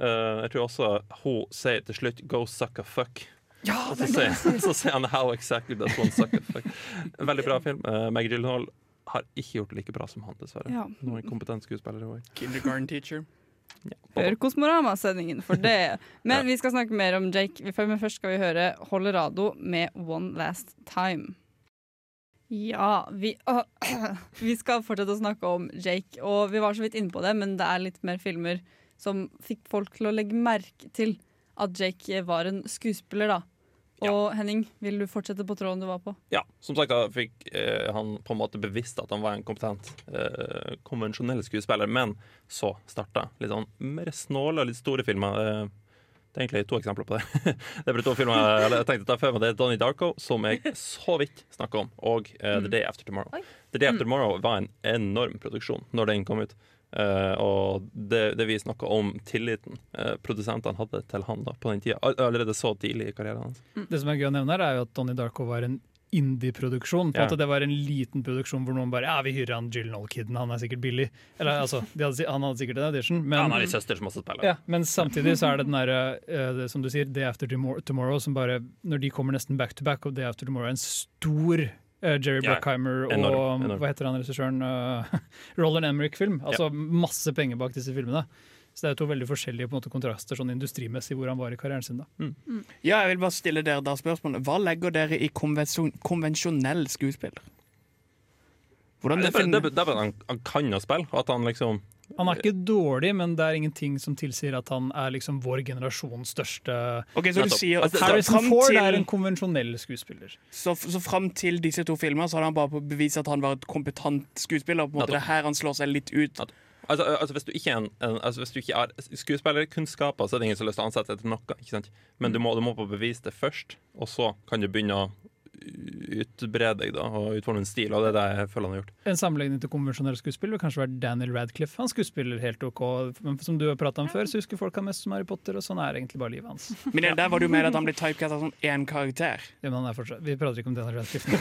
Uh, jeg tror også hun sier til slutt 'go suck a fuck'. Ja, og så sier, så sier han 'how exactly does one suck a fuck'. En veldig bra film. Uh, Maggie Gyllenhaal har ikke gjort det like bra som han, dessverre. Ja. Noen en kompetent skuespiller òg. Kindergarten teacher. Hør Kosmorama-sendingen for det. Men vi skal snakke mer om Jake. Men først skal vi høre Holerado med One Last Time. Ja, vi, øh, vi skal fortsette å snakke om Jake. Og vi var så vidt inne på det, men det er litt mer filmer som fikk folk til å legge merke til at Jake var en skuespiller, da. Og Henning, vil du fortsette på tråden du var på? Ja, som sagt da fikk eh, han på en måte bevisst at han var en kompetent, eh, konvensjonell skuespiller, men så starta litt sånn mer snåle og litt store filmer. Eh, det er egentlig to eksempler på det. det er bare to filmer jeg tenkte å ta før meg. Det er Donnie Darko, som jeg så vidt snakka om, og uh, The Day After Tomorrow. The Day After Tomorrow var en enorm produksjon når den kom ut. Uh, og det, det viser noe om tilliten uh, produsentene hadde til han da på den tida. Allerede så tidlig i karrieren hans. Det som er gøy å nevne, her er jo at Donnie Darko var en indie-produksjon. Ja. Det var en liten produksjon hvor noen bare Ja, vi hyrer han Gyllenhaal-kiden, han er sikkert billig. Eller altså, de hadde, han hadde sikkert en audition, men han har en søster som også spiller. Ja, men samtidig så er det den derre, eh, som du sier, Day After Tomorrow, som bare Når de kommer nesten back to back, og Day After Tomorrow er en stor eh, Jerry Ja, Bruckheimer og enorm. hva heter han regissøren? Uh, Roland Emmerich-film. Altså masse penger bak disse filmene. Så det er to veldig forskjellige på en måte, kontraster sånn industrimessig hvor han var i karrieren sin. da. Ja, jeg vil bare stille dere da spørsmålet. Hva legger dere i konvensjon konvensjonell skuespiller? Hvordan Det er bare- det er bare at han, han kan å spille, at han liksom Han er ikke dårlig, men det er ingenting som tilsier at han er liksom vår generasjons største okay, så du sier at Harrison Ford til- er en konvensjonell skuespiller. Så, så fram til disse to filmer så hadde han bare på bevist at han var et kompetent skuespiller. På en måte. Det er her han slår seg litt ut. Altså, altså Hvis du ikke en, en altså, Hvis du ikke har skuespillerkunnskaper, så er det ingen som har lyst til å ansette til noe. Ikke sant? Men du må, du må bevise det først, og så kan du begynne å utbrede deg da, og utforme en stil. Og det er det jeg føler han har gjort. En sammenligning til konvensjonelle skuespill vil kanskje være Daniel Radcliffe. Han skuespiller helt OK, men som du har prata om før, så husker folk han mest som Harry Potter, og sånn er egentlig bare livet hans. Men der var du med at han ble typecasta som én karakter. Ja, men han er fortsatt, vi prater ikke om Daniel Radcliffe.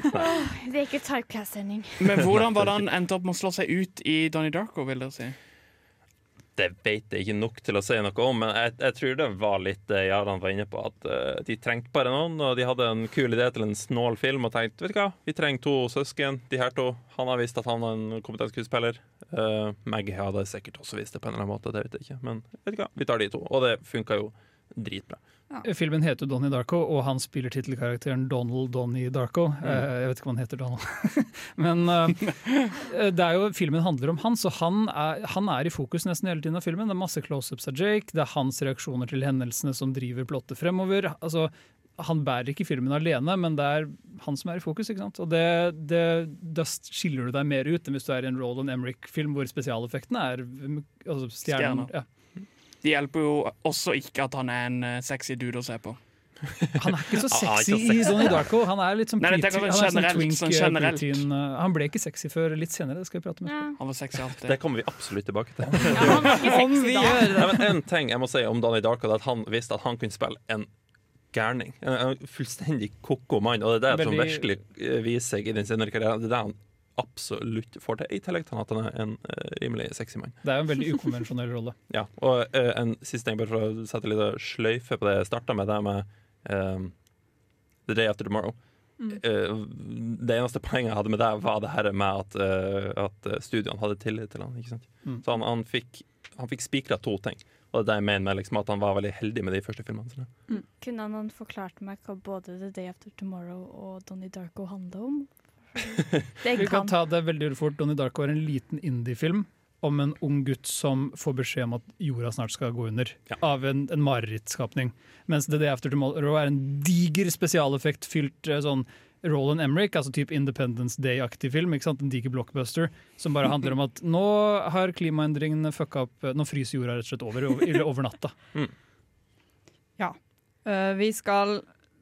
Det er ikke typecast-sending. Men hvordan var det han endte opp med å slå seg ut i Donnie Darko, vil dere si? Det vet jeg ikke nok til å si noe om, men jeg, jeg tror det var litt det Jaran var inne på. At uh, de trengte bare noen, og de hadde en kul idé til en snål film og tenkte vet du hva, vi trenger to søsken. De her to. Han har visst at han er en kompetent skuespiller. Uh, Maggie hadde sikkert også visst det på en eller annen måte, det vet jeg ikke. Men vet du hva, vi tar de to. Og det funka jo dritbra. Filmen heter Donnie Darko, og han spiller tittelkarakteren Donald Donnie Darko. Mm. jeg vet ikke hva han heter Donald. Men eh, det er jo, filmen handler om han, så han er, han er i fokus nesten hele tiden av filmen. Det er masse close-ups av Jake, det er hans reaksjoner til hendelsene som driver plottet fremover. Altså, han bærer ikke filmen alene, men det er han som er i fokus. ikke sant? Og det, det, Da skiller du deg mer ut enn hvis du er i en Roland Emrik-film hvor spesialeffektene er mm, altså stjernen. Stjerner. Ja. Det hjelper jo også ikke at han er en eh, sexy dude å se på. Han er ikke så sexy ikke i sexy. Donnie Darko. Han er litt sånn Nei, han er sånn twink, sånn eh, eh, Han ble ikke sexy før litt senere, det skal vi prate om ja. Han var sexy alltid. Det kommer vi absolutt tilbake til. han Om vi gjør det. Nei, en ting jeg må si om Donnie Darko, er at han visste at han kunne spille en gærning. En, en fullstendig ko-ko mann. Og det er det som virkelig viser seg i den senere karrieren. Det er det han absolutt får til, i tillegg til at han er en eh, rimelig sexy mann. Det er jo en veldig ukonvensjonell rolle. Ja, og uh, en siste ting, bare for å sette litt sløyfe på det jeg starta med, det med uh, The Day After Tomorrow. Mm. Eh, det eneste poenget jeg hadde med det, var det her med at, eh, at studioene hadde tillit til han, ikke sant? Mm. Så han, han fikk, han fikk spikra to ting. Og det er det jeg mener med liksom, at han var veldig heldig med de første filmene sine. Kunne han forklart meg hva både The Day After Tomorrow og Donnie Darko handler om? Det Vi kan ta det veldig fort. Donnie Darko er en liten indie-film om en ung gutt som får beskjed om at jorda snart skal gå under. Av en, en marerittskapning. Mens The Day After Tomorrow er en diger spesialeffekt fylt eh, sånn Roland Emmerich, altså type Independence Day-aktig film. ikke sant? En diger blockbuster som bare handler om at nå har klimaendringene fucka opp eh, Nå fryser jorda rett og slett over, over, over natta. Ja. Uh, vi skal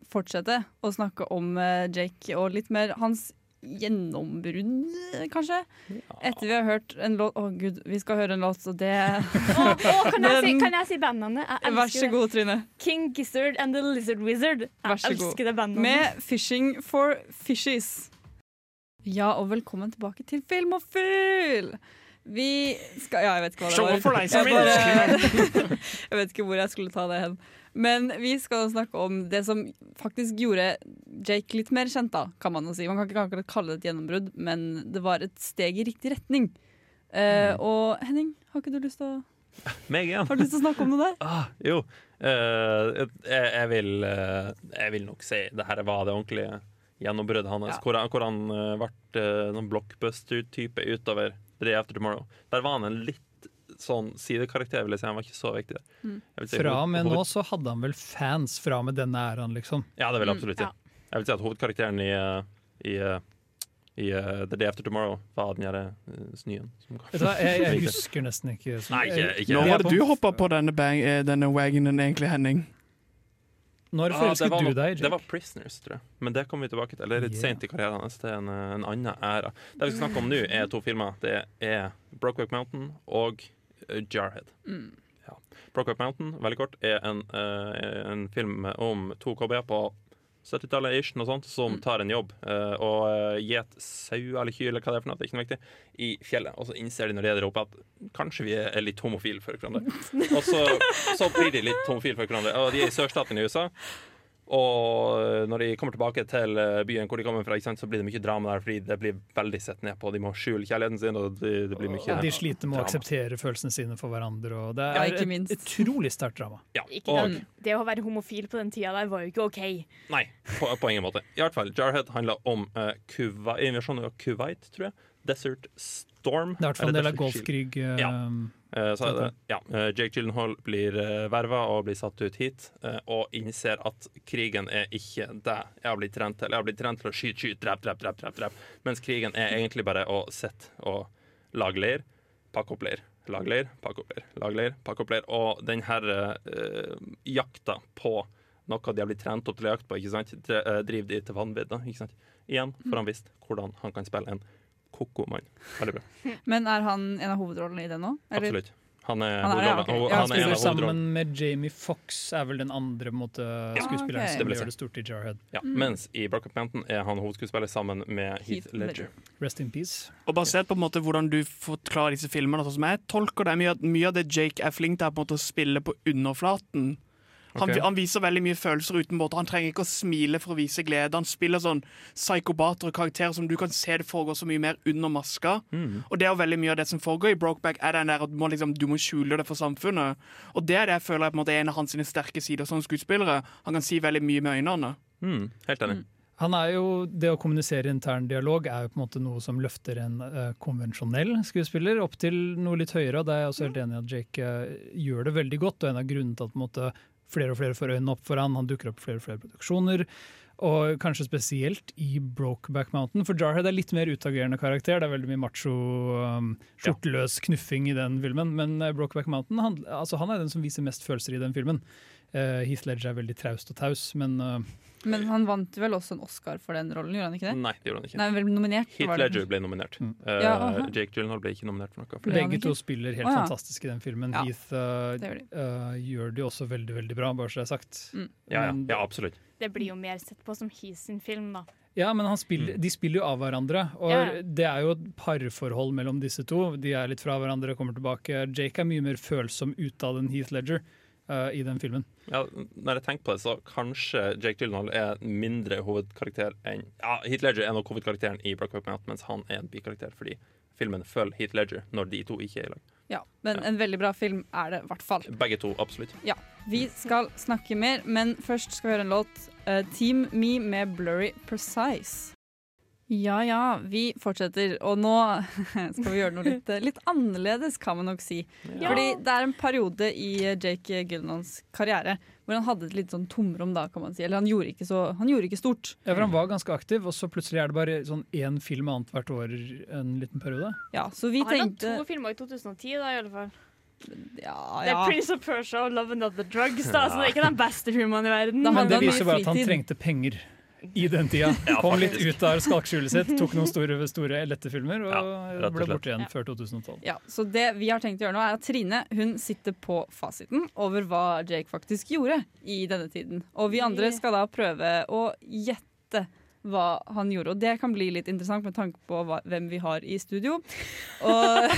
fortsette å snakke om uh, Jake og litt mer hans gjennombrudd, kanskje. kanskje. Etter vi har hørt en låt Å, gud, vi skal høre en låt, så det oh, oh, kan, jeg si, Men- kan jeg si bandnavnet? Jeg Vær så god, Trine. King Gizzard and the Lizard Wizard. Jeg Vær så god. elsker det bandnavnet. Med 'Fishing for Fishies'. Ja, og velkommen tilbake til Film og Fyll! Vi skal Ja, jeg vet ikke hva det var. jeg, bare, jeg vet ikke hvor jeg skulle ta det hen. Men vi skal snakke om det som faktisk gjorde Jake litt mer kjent, da, kan man jo si. Man kan ikke akkurat kalle det et gjennombrudd, men det var et steg i riktig retning. Uh, og Henning, har ikke du lyst til å Meg igjen. Har du lyst til å snakke om det der? Ah, jo. Uh, jeg, jeg, vil, uh, jeg vil nok si det her var det ordentlige gjennombruddet hans. Ja. Hvor, han- hvor han ble noen blockbuster-type utover Day After Tomorrow. Der var han en litt sånn sidekarakter, vil jeg si. Han var ikke så viktig der. Mm. Jeg vil si Fra og hoved- med nå så hadde han vel fans fra og med denne æraen, liksom. Ja, det vil jeg Mm, absolutt si. Jeg vil si at hovedkarakteren i, uh, i, uh, i uh, The Day After Tomorrow var den derre uh, snøen. jeg, jeg husker nesten ikke. Som, Nei, ikke, ikke Når var det du hoppa på denne, bang, eh, denne wagonen egentlig, Henning? Når Ah, forelsket det du deg, Jake? Det var Prisoners, tror jeg. Men det kommer vi tilbake til. Eller litt Yeah. sent i karrieren hans. Det er en, eh, en annen æra. Det vi skal snakke om nå, er to filmer. Det er Brokeback Mountain og eh, Jarhead. Mm. Ja. Brokeback Mountain, veldig kort, er en, uh, en film om to cowboyer på 70-tallet ish, noe sånt, som tar en jobb uh, og uh, gjet sau eller kyr eller hva det er for noe, det er ikke noe viktig, i fjellet. Og så innser de når de er der oppe at kanskje vi er litt homofile for hverandre. Og så, så blir de litt homofile for hverandre. Og de er i sørstaten i USA. Og eh, når de kommer tilbake til eh, byen hvor de kommer fra, ikke sant, så blir det mye drama der, fordi det blir veldig sett ned på. De må skjule kjærligheten sin, og det, det blir mye De sliter med å akseptere følelsene sine for hverandre. Og det er ja, et utrolig sterkt drama. Ja, Ikke og, det, det å være homofil på den tida der var jo ikke OK. Nei, på, på ingen måte. I hvert fall, Jarhead handler om uh, Kuwait, invasjonen av Kuwait, tror jeg. Desert Storm. Det er i hvert fall en del av Golfkrig. Uh, Ja. Eh, så ja, eh, Jake Gyllenhaal blir uh, verva og blir satt ut hit, eh, og innser at krigen er ikke det jeg har blitt trent til. Jeg har blitt trent til å skyte, skyte, drep, drep, drep, drep, drep. Mens krigen er egentlig bare å sitte og lage leir, pakke opp leir. Lage leir, pakke opp leir, lage leir, pakke opp leir. Og den her uh, jakta på noe de har blitt trent opp til å jakte på, ikke sant? Eh, driver de til vanvidd. da, ikke sant? Igjen, for han visste hvordan han kan spille en ko-ko mann. Veldig bra. Men er han en av hovedrollene i det nå? Eller? Absolutt. Han er Han er ja, han er Spiller sammen med Jamie Fox er vel den andre måte, skuespilleren okay. som Det gjør det stort i Jarhead. Ja, Mens i Brokeback Mountain er han hovedskuespiller sammen med Heath, Heath Ledger. Rest in peace. Og Basert på en måte hvordan du forklarer disse filmene, sånn som jeg tolker det, mye, av- mye av det Jake er flink til, er på en måte å spille på underflaten. Han, okay. han viser veldig mye følelser uten måte. Han trenger ikke å smile for å vise glede. Han spiller sånn psykobater og karakterer som du kan se det foregår så mye mer under maska. Mm. Og det er jo veldig mye av det som foregår i Brokeback, er den der at du må, liksom, du må skjule det for samfunnet. Og det er det jeg føler er på en måte en av hans sterke sider som skuespillere. Han kan si veldig mye med øynene. Mm, helt enig. Han er jo, Det å kommunisere intern dialog er jo på en måte noe som løfter en uh, konvensjonell skuespiller opp til noe litt høyere. og Det er jeg også helt enig i at Jake uh, gjør det veldig godt. og En av grunnene til at på en måte, flere og flere får øynene opp for han, han dukker opp i flere og flere produksjoner. Og kanskje spesielt i Brokeback Mountain, for Jarhead er litt mer utagerende karakter. Det er veldig mye macho, um, skjorteløs knuffing i den filmen. Men eh, Brokeback Mountain han, altså, han er den som viser mest følelser i den filmen. Uh, Heath Ledger er veldig traust og taus, men eh, Men han vant vel også en Oscar for den rollen, gjorde han ikke det? Nei, det gjorde han ikke. Nei, vel nominert. Heath var. Ledger ble nominert. Eh, Ja. Jake Gyllenhaal ble ikke nominert for noe. For Begge to spiller helt oh, ja. fantastisk i den filmen. Ja, Heath uh, det gjør de. uh, gjør det jo også veldig veldig bra, bare så det er sagt. Mm. Ja, ja, ja, absolutt. Det blir jo mer sett på som Heath sin film, da. Ja, men han spiller, de spiller jo av hverandre, og yeah. det er jo et parforhold mellom disse to. De er litt fra hverandre, og kommer tilbake. Jake er mye mer følsom utad enn Heath Ledger uh, i den filmen. Ja, når jeg tenker på det, så kanskje Jake Gyllenhaal er mindre hovedkarakter enn Ja, Heath Ledger er nok hovedkarakteren i Brokeback Mountain, mens han er en bikarakter fordi filmen følger Heath Ledger når de to ikke er i lag. Ja, men en veldig bra film er det i hvert fall. Begge to, absolutt. Ja, Vi skal snakke mer, men først skal vi høre en låt. Uh, Team Me med Blurry Precise. Ja ja, vi fortsetter. Og nå skal vi gjøre noe litt, eh, litt annerledes, kan man nok si. Ja. Fordi det er en periode i eh, Jake Gyllenhaals karriere hvor han hadde et litt sånn tomrom, da, kan man si. Eller han gjorde ikke, så, han gjorde ikke stort. Ja, for Han var ganske aktiv, og så plutselig er det bare sånn én film annethvert år en liten periode. Ja, så vi Han har tenkte to filmer i 2010, da, i alle fall. Ja, ja. Det er Prince of Persia og Love and Other Drugs, da, så det er ikke den beste filmen i verden. Da Men hadde det viser bare at han trengte penger i den tida. Ja, Kom litt ut av skakskjulet sitt, tok noen store, store lette filmer og Ja, og ble borte igjen Ja. før 2012. Ja, så det vi har tenkt å gjøre nå er at Trine hun sitter på fasiten over hva Jake faktisk gjorde i denne tiden. Og vi andre skal da prøve å gjette hva han gjorde. Og det kan bli litt interessant med tanke på hva, hvem vi har i studio. Og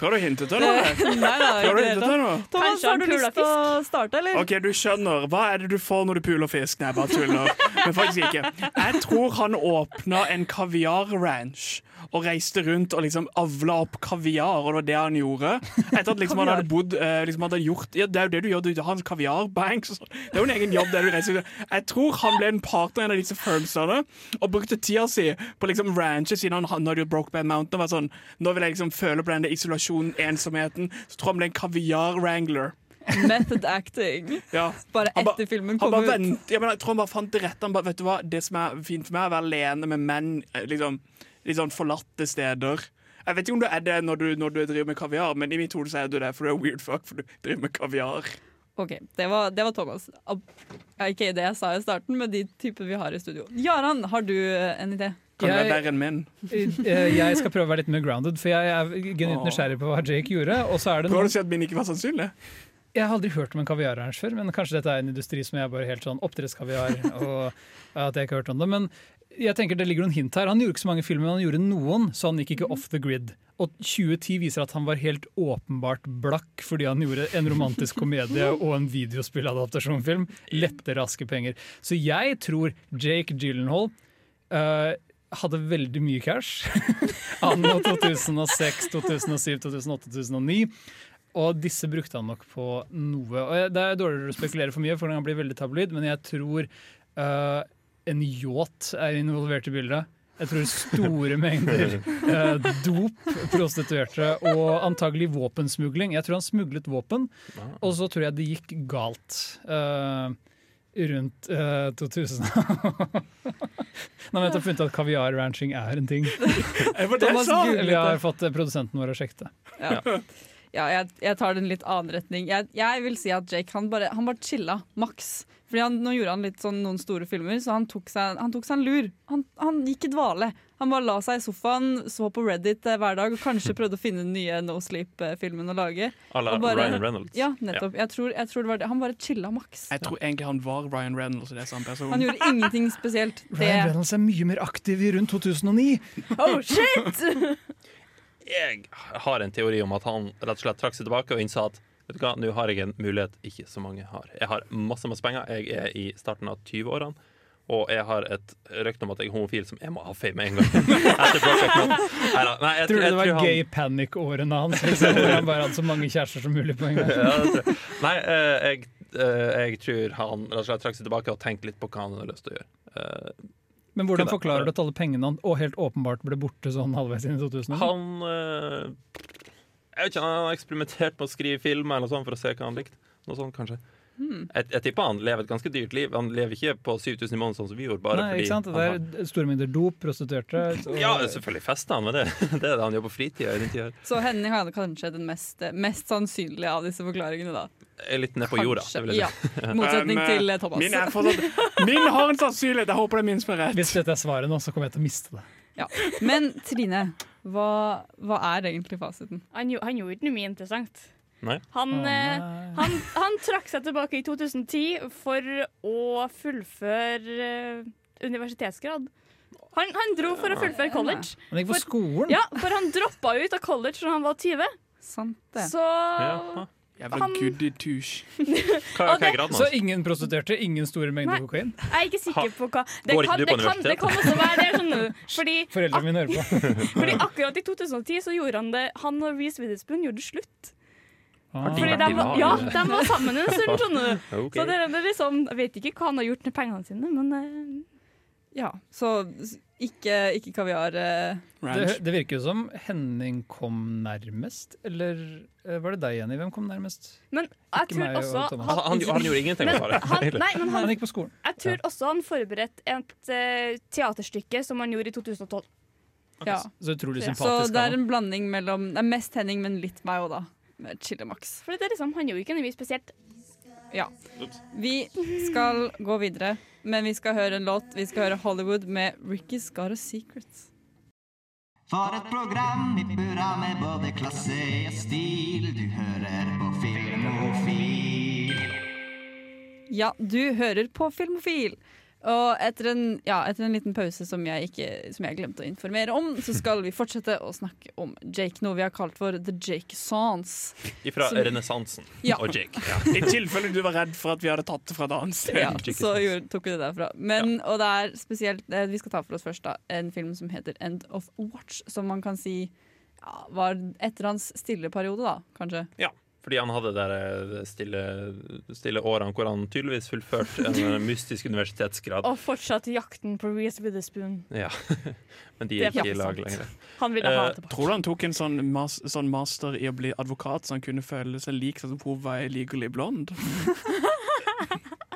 Prøver du å hinte til noe? Nei da, Prøver du å hinte til noe? Thomas, Kanskje har du lyst til å starte, eller? OK, du skjønner. Hva er det du får når du puler fisk? Nei, bare tuller. Men faktisk ikke. Jeg tror han åpna en kaviarranch og reiste rundt og liksom avla opp kaviar, og det var det han gjorde. Etter at liksom han hadde bodd eh, liksom hadde gjort, ja, Det er jo det du gjør, du har en kaviarbank. så Det er jo en egen jobb. der du reiser Jeg tror han ble en partner i en av disse firmsene og brukte tida si på liksom ranchet siden han hadde jo Brokeback Mountain. Og var sånn, Nå vil jeg liksom føle på den isolasjonen, ensomheten. Så tror jeg han ble en kaviar-wrangler. Method acting. Ja. Bare etter filmen kom ut. vent, ja, men jeg tror han bare fant det rette. Bare, vet du hva, Det som er fint for meg, er å være alene med menn eh, liksom, litt sånn forlatte steder. Jeg vet ikke om du er det når du, når du driver med kaviar, men i mitt hode så er du det, for du er weird fuck, for du driver med kaviar. OK, det var, det var Thomas. Ikke det jeg sa i starten, men de typer vi har i studio. Jaran, har du eh, en idé? Kan Jeg- være verre enn min? Eh, Jeg skal prøve å være litt mer grounded, for jeg er genuint nysgjerrig på hva Jake gjorde. Og så er det Prøver du å si at min ikke var sannsynlig? Jeg har aldri hørt om en kaviarrange før, men kanskje dette er en industri som jeg bare helt sånn oppdrettskaviar, og at jeg ikke har hørt om det. Men jeg tenker det ligger noen hint her. Han gjorde ikke så mange filmer, men han gjorde noen, så han gikk ikke off the grid. Og 2010 viser at han var helt åpenbart blakk fordi han gjorde en romantisk komedie og en videospilladaptasjonfilm. Lette, raske penger. Så jeg tror Jake Gyllenhaal uh, hadde veldig mye cash. Anno 2006, 2007, 2008, 2009. Og disse brukte han nok på noe. Og Det er dårligere å spekulere for mye, for han blir veldig tabloid, men jeg tror eh, en yacht er involvert i bildet. Jeg tror store mengder eh, dop, prostituerte og antagelig våpensmugling. Jeg tror han smuglet våpen, og så tror jeg det gikk galt. eh, rundt eh, 2000. Nå har jeg funnet at kaviar-ranching er en ting. Thomas Gulli har fått eh, produsenten vår å sjekke det. Ja. Ja, jeg, jeg tar det en litt annen retning. Jeg, jeg vil si at Jake han bare, han bare chilla maks. Fordi han, Nå gjorde han litt sånn noen store filmer, så han tok seg, han tok seg en lur. Han, han gikk i dvale. Han bare la seg i sofaen, så på Reddit eh, hver dag og kanskje prøvde å finne den nye No Sleep-filmen å lage. À la bare- Ryan Reynolds. Ja, nettopp. Jeg tror, jeg tror det var det. Han bare chilla maks. Jeg tror egentlig han var Ryan Reynolds i det samme person. Han gjorde ingenting spesielt. Det, Ryan Reynolds er mye mer aktiv i rundt 2009. oh shit! Jeg har en teori om at han rett og slett trakk seg tilbake og innså at Vet du hva, Nå har jeg en mulighet ikke så mange har. Jeg har masse masse penger. Jeg er i starten av 20-årene. Og jeg har et rykte om at jeg er homofil som jeg må ha fame med en gang. Nei, jeg, Tror du jeg det var han- gay panic-årene hans? Liksom, hvor han bare hadde så mange kjærester som mulig på en gang? ja, det tror jeg. Nei, eh, jeg, eh, jeg tror han rett og slett trakk seg tilbake og tenkte litt på hva han hadde lyst til å gjøre. Eh, Men hvordan forklarer du at alle pengene han og helt åpenbart ble borte sånn halvveis inn i 2000? han eh, Jeg vet ikke, han har eksperimentert med å skrive filmer eller noe sånt for å se hva han likte. Noe sånt, kanskje. Hmm. Jeg, jeg tipper han lever et ganske dyrt liv. Han lever ikke på 7000 i måneden sånn som vi gjorde. Bare Nei, fordi ikke sant? Det er er store mengder dop, prostituerte og- ja, selvfølgelig fester han med det. Det er det han gjør på fritida. Så Henning hadde kanskje den mest, mest sannsynlige av disse forklaringene, da. Er litt ned på jorda. Si. ja. Motsetning Um, til eh, Thomas. Min, er fortsatt, min har en sannsynlighet. Jeg håper det er min som er rett. Hvis dette er svaret nå, så kommer jeg til å miste det. Ja. Men Trine, hva, hva er egentlig fasiten? Han, han gjorde ikke noe mye interessant. Nei. Han, eh, nei. han, han trakk seg tilbake i 2010 for å fullføre eh, universitetsgrad. Han, han dro for å fullføre college. Han gikk på For- skolen? Ja, for han droppa ut av college da han var 20. Sant det. Så Jaha. Jævla Han- goody touche. Hva, hva er graden Så ingen prostituerte, ingen store mengder Nei. kokain? jeg er ikke sikker på hva Det kan, det kan, det kan også være det. Sånn. Fordi, Foreldrene mine hører på. fordi akkurat i 2010 så gjorde han det Han og Reece Witherspoon gjorde det slutt. Ah. Fordi de var, ja, de var sammen en stund, skjønner du. Ok. Så det, det er liksom, jeg vet ikke hva han har gjort med pengene sine, men eh, Ja, så ikke, ikke kaviar eh, Det, det virker jo som Henning kom nærmest, eller eh, var det deg, Jenny? Hvem kom nærmest? Men jeg Ikke tror meg og også Thomas. Han, han, han gjorde ingenting men, med svaret. han, nei, men Han han, gikk på skolen. jeg tror også han forberedte et uh, teaterstykke som han gjorde i 2012. Ja. Så utrolig sympatisk. Så det er en blanding mellom Det er mest Henning, men litt meg òg, da. Med Chille Max. For det er liksom, han gjorde ikke noe mye spesielt. Ja. Vi skal gå videre, men vi skal høre en låt. Vi skal høre Hollywood med Ricky's Got a Secret. For et program i burra med både klasse og stil. Du hører på Filmofil. Ja, du hører på Filmofil. Og etter en, ja, etter en liten pause som jeg, ikke, som jeg glemte å informere om, så skal vi fortsette å snakke om Jake, noe vi har kalt for The Jake Sans. Ifra renessansen Ja. og Jake. Ja. I tilfelle du var redd for at vi hadde tatt det fra et annet sted. Ja, så gjorde, tok vi det derfra. Men, Og det er spesielt eh, Vi skal ta for oss først da en film som heter End of Watch, som man kan si ja, var etter hans stille periode, da, kanskje. ja. Fordi han hadde der eh, stille, stille årene hvor han tydeligvis fullførte en eh, mystisk universitetsgrad. Og fortsatt jakten på Reece Witherspoon. Ja. Men de Det er er ikke i lag lenger. Han ville ha Eh, tilbake. Tror du han tok en sånn, mas sånn master i å bli advokat, så han kunne føle seg lik sånn som hun var i Legally Blonde?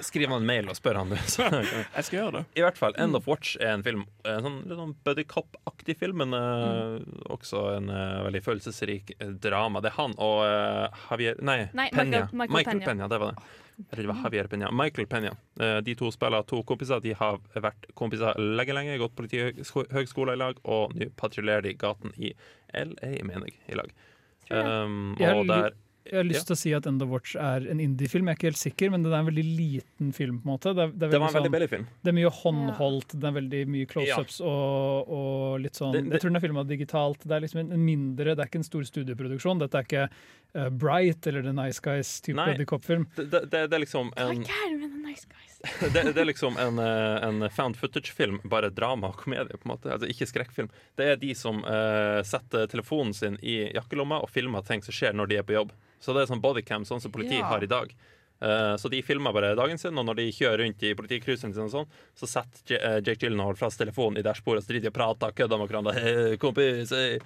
Skriv han en mail og spør han, du. Så, Jeg skal gjøre det. I hvert fall, End of Watch er en film En sånn, litt sånn buddy cop-aktig film, men eh, også en uh, veldig følelsesrik eh, drama. Det er han og uh, Javier Nei, Nei, Peña. Michael- Michael Peña. det var det. Jeg det var Javier Peña. Michael Peña. Eh, de to spiller to kompiser. De har vært kompiser lenge, lenge. Gått politihøgskole i lag, og nå patruljerer de gaten i LA, mener jeg, i lag. Um, og der jeg har lyst Ja. til å si at End of Watch er en indie-film. Jeg er ikke helt sikker, men det er en veldig liten film. på en måte. Det, er, det, er Det var en sånn- veldig billig film. Det er mye håndholdt, det er veldig mye close-ups og, og litt sånn Det- det- Jeg tror den er filma digitalt. Det er liksom en, mindre, det er ikke en stor studieproduksjon. Dette er ikke uh, Bright eller The Nice Guys-type body-cop-film Det, det, det, det er liksom Hva en er gærent med The Nice Guys? det, det er liksom en, eh, en found footage-film, bare drama og komedie. på en måte Altså Ikke skrekkfilm. Det er de som uh, setter telefonen sin i jakkelomma og filmer ting som skjer når de er på jobb. Så det er sånn bodycam, sånn som politiet Ja. har i dag. Eh, så de filmer bare dagen sin, og når de kjører rundt i politicruiseren sin, og sånn, så setter J eh, Jake Gyllenhaal fra seg telefonen i dashbordet, og så driver de og prater og kødder med hverandre. Hey, kompis, hey.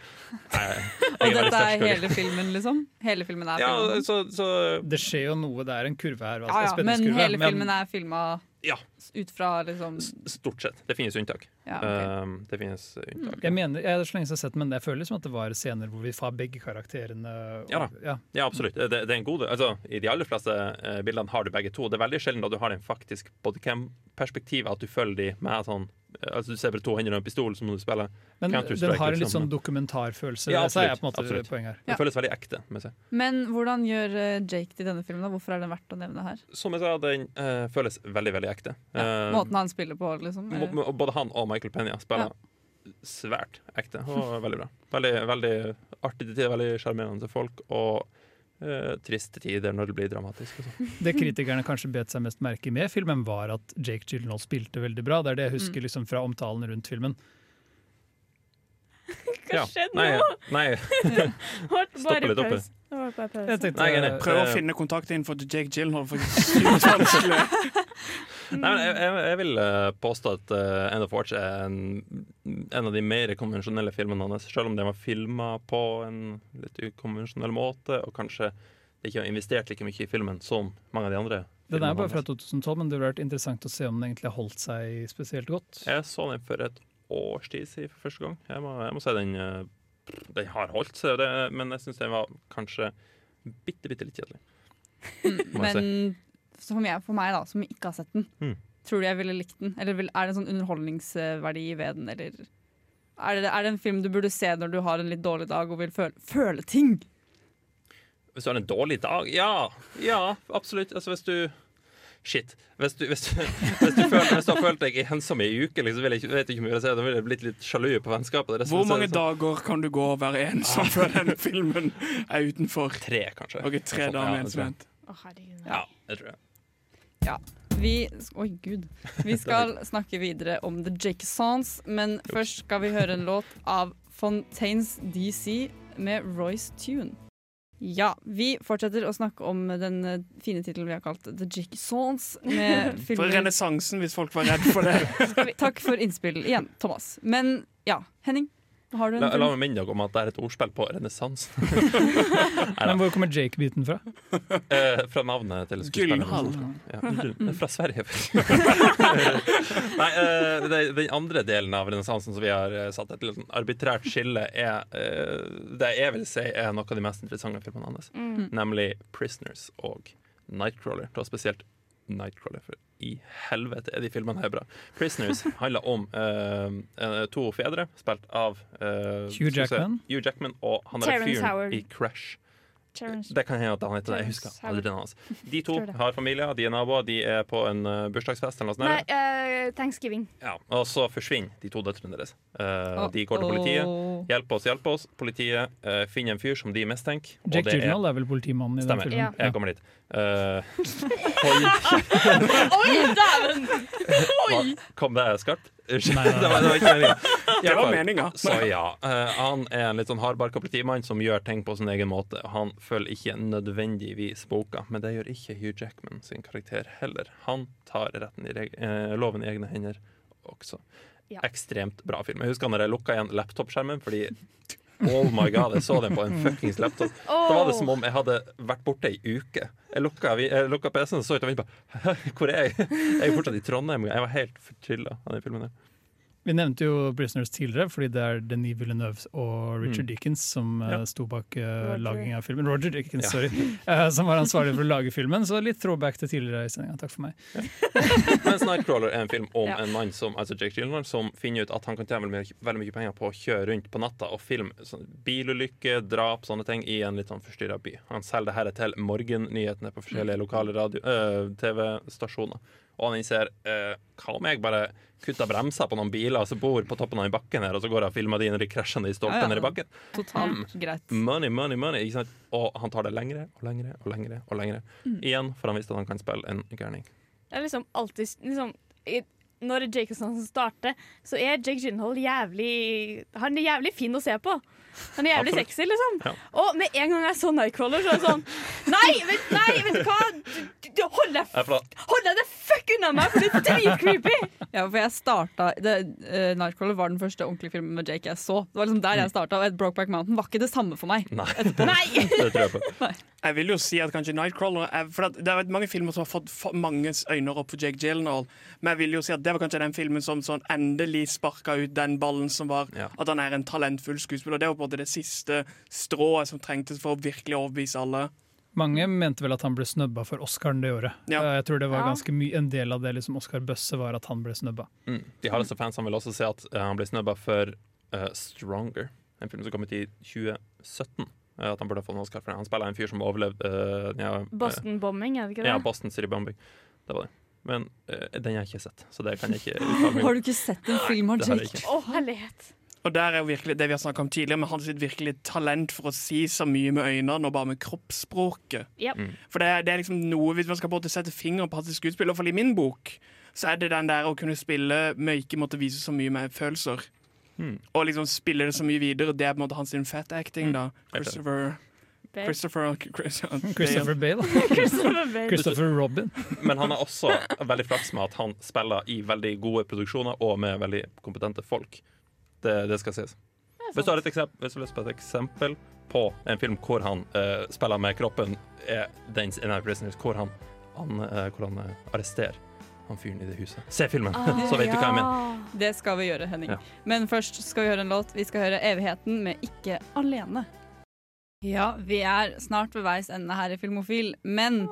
Nei, Og dette er hele filmen, liksom? Hele filmen er Ja, filmen. så, så Det skjer jo noe, det er en kurve her. altså, Ja, ja, men hele filmen er filma Ja. ut fra liksom Stort sett. Det finnes unntak. Ja, okay. Um, det finnes unntak. Jeg mener, jeg så lenge jeg har sett den, men det føler som at det var scener hvor vi får begge karakterene. Og, Ja da. ja. Ja, absolutt. Det, det er en god altså, I de aller fleste eh, bildene har du begge to. Det er veldig sjelden da du har den faktisk bodycam-perspektivet, at du følger de med sånn eh, Altså Du ser bare to hender og en pistol som du spiller Men den har en litt liksom. sånn dokumentarfølelse. Ja, er absolutt, på en måte absolutt. her. Det føles veldig ekte. Må jeg. Men hvordan gjør eh, Jake det i denne filmen? da? Hvorfor er den verdt å nevne her? Som jeg sa, den uh, føles veldig, veldig ekte. Eh, Måten han spiller på, liksom? må- må- både han og Michael Penya spiller svært ekte og veldig bra. Veldig, veldig artig til tider, veldig sjarmerende folk. Og Uh, triste tider når det blir dramatisk. Og sånn. Det kritikerne kanskje bet seg mest merke med filmen, var at Jake Gyllenhaal spilte veldig bra. Det er det jeg husker Mm. liksom, fra omtalen rundt filmen. Ja. skjedde Nei, nå? nei. Holdt Stoppe litt oppe. Nei. Prøv å Eh, finne kontaktinfo til Jake Gyllenhaal. For det er vanskelig. Nei, men jeg, jeg, jeg vil eh, påstå at uh, End of Watch er en, en av de mer konvensjonelle filmene hans. Selv om den var filma på en litt ukonvensjonell måte, og kanskje det ikke har investert like mye i filmen som mange av de andre. Den er bare fra 2012, men det ville vært interessant å se om den egentlig har holdt seg spesielt godt. Jeg så den for et års tid siden for første gang. Jeg må, jeg må si den eh, Den har holdt seg, men jeg syns den var kanskje bitte, bitte litt kjedelig. Men si. For, meg, for meg, da, som ikke har sett den, Mm. tror du jeg ville likt den? Eller vil, er det en sånn underholdningsverdi ved den, eller er det, er det en film du burde se når du har en litt dårlig dag og vil føle, føle ting? Hvis du har en dårlig dag? Ja, ja absolutt. Altså hvis du Shit. Hvis du, hvis du, hvis du, føler, hvis du har følt deg ensom i ei uke, liksom, vil jeg vet ikke mye jeg da vil jeg blitt litt sjalu på vennskapet. Hvor mange dager kan du gå og være ensom før denne filmen er utenfor? Tre, kanskje. Ok, tre dager med ensomhet. Å, herregud. Ja, det tror jeg. Ja. Vi, oi, gud. Vi skal snakke videre om The Jakesons, men først skal vi høre en låt av Fontaines DC med Royce Tune. Ja, vi fortsetter å snakke om den eh, fine tittelen vi har kalt The Jakesons. Med For renessansen, hvis folk var redd for det. Takk for innspill igjen, Thomas. Men ja, Henning, har du en La, la meg minne dere om at det er et ordspill på renessansen. Men hvor kommer Jake-biten fra? Eh, fra navnet til skuespilleren. Ja, fra Sverige. Nei, eh, det- den andre delen av renessansen som vi har eh, satt et litt arbitrært skille, er eh, det jeg vil si er noe av de mest interessante filmene hans. Mm. Nemlig 'Prisoners' og 'Nightcrawler'. Da spesielt 'Nightcrawler', for i helvete er de filmene her bra. 'Prisoners' handler om eh, to fedre, spilt av uh, Hugh Jackman. se. Hugh Jackman og han er fyren i 'Crash'. Terrence- Det kan hende at han heter det. Jeg husker aldri navnet hans. De to har familier, de er naboer, de er på en uh, bursdagsfest eller noe Nei, sånt. eh, Thanksgiving. Ja, og så forsvinner de to døtrene deres. Eh, de går til politiet. Hjelp oss, hjelp oss. Politiet uh, finner en fyr som de mistenker. Jack er- Gyllenhaal er vel politimannen i den Stemmer. filmen? Ja. Jeg kommer dit. Eh, hold Oi, dæven! Oi! Kom det skarpt? Unnskyld. Det var, det var ikke meninga. Det var meninga. Så ja. Uh, han er en litt sånn hardbarka politimann som gjør ting på sin egen måte. Han følger ikke nødvendigvis boka, men det gjør ikke Hugh Jackman sin karakter heller. Han tar retten i reg eh, loven i egne hender også. Ja. Ekstremt bra film. Jeg husker når jeg lukka igjen laptopskjermen, fordi Oh my god, jeg så den på en fuckings laptop. Da var det som om jeg hadde vært borte ei uke. Jeg lukka, lukka PC-en og så ut og vinduet. Hvor er jeg? Jeg er fortsatt i Trondheim. Jeg var helt fortrylla av den filmen. der. Vi nevnte jo 'Prisoners' tidligere, fordi det er Denis Villeneuve og Richard Mm. Dickens som eh, Ja. sto bak uh, laging av filmen. Roger Dickens, Ja. sorry. Uh, som var ansvarlig for å lage filmen. Så litt throwback til tidligere i sendinga. Takk for meg. Mens Nightcrawler er en film om Ja. en mann som altså Jake Gyllenhaal som finner ut at han kan tjene veldig mye, veldig mye penger på å kjøre rundt på natta og filme sånn, bilulykker, drap, sånne ting i en litt sånn forstyrra by. Han selger dette til morgennyhetene på forskjellige lokale radio- øh, TV-stasjoner. Og han innser eh, hva om jeg bare kutter bremser på noen biler som bor på toppen av den bakken her, og så går jeg og filmer de når de krasjer ned i stolpen Ja, ja. nede i bakken? Totalt greit. Money, money, money. Ikke sant? Og han tar det lengre og lengre og lengre. og lengre Mm. Igjen, for han visste at han kan spille en gærning. Det er liksom alltid liksom, Når Jacobson starter, så er Jake Gyllenhaal jævlig Han er jævlig fin å se på. Han er jævlig Absolutt. sexy, liksom. Ja. Og med en gang jeg så Nightcrawler, så er det sånn Nei, vet, nei, vet du hva? Du, du, hold deg Hold deg det fuck unna meg, for det er dritcreepy! Ja, for jeg starta det, uh, Nightcrawler var den første ordentlige filmen med Jake jeg så. Det var liksom der jeg starta, og et Brokeback Mountain var ikke det samme for meg. Nei, Nei! det tror jeg på. Jeg vil jo si at kanskje Nightcrawler er, For Det har vært mange filmer som har fått manges mange øyne opp for Jake Gyllenhaal, men jeg vil jo si at det var kanskje den filmen som sånn endelig sparka ut den ballen som var Ja. at han er en talentfull skuespiller. Det var på en måte det siste strået som trengtes for å virkelig overbevise alle. Mange mente vel at han ble snubba for Oscaren det året. Ja. Eh, Jeg tror det var ganske mye En del av det liksom Oscar Bøsse var at han ble snubba. Mm. De hardeste fansene vil også si at eh, han ble snubba for uh, Stronger, en film som kom ut i 2017. Eh, at han burde fått en Oscar for det. Han spiller en fyr som overlevde uh, ja, Boston-bombing, er det ikke det? Ja, Boston City Bombing. Det var det. Men den har jeg ikke sett, så det kan jeg ikke uttale meg Har du ikke sett en film av Jake? Å, herlighet. Og der er jo virkelig det vi har snakket om tidligere, med hans sitt virkelig talent for å si så mye med øynene og bare med kroppsspråket. Yep. Mm. For det er, det er liksom noe, Hvis man skal både sette fingeren på hans skuespill, i i min bok, så er det den der å kunne spille med ikke måtte vise så mye med følelser. Mm. Og liksom spille det så mye videre. Det er på en måte hans sin fat acting, da. Christopher Bale. Christopher, Chris, Christopher Bale. Christopher Bale. Christopher Robin. Men han er også veldig flaks med at han spiller i veldig gode produksjoner og med veldig kompetente folk. Det, det skal sies. Hvis du har et eksempel, hvis du har lyst på et eksempel på en film hvor han uh, spiller med kroppen, er den, Our Prisoners, hvor han, han, uh, hvor han eh, arresterer han fyren i det huset. Se filmen, så vet du hva jeg mener. Det skal vi gjøre, Henning. Ja. Men først skal vi høre en låt. Vi skal høre 'Evigheten' med 'Ikke alene'. Ja, vi er snart ved veis ende her i Filmofil, men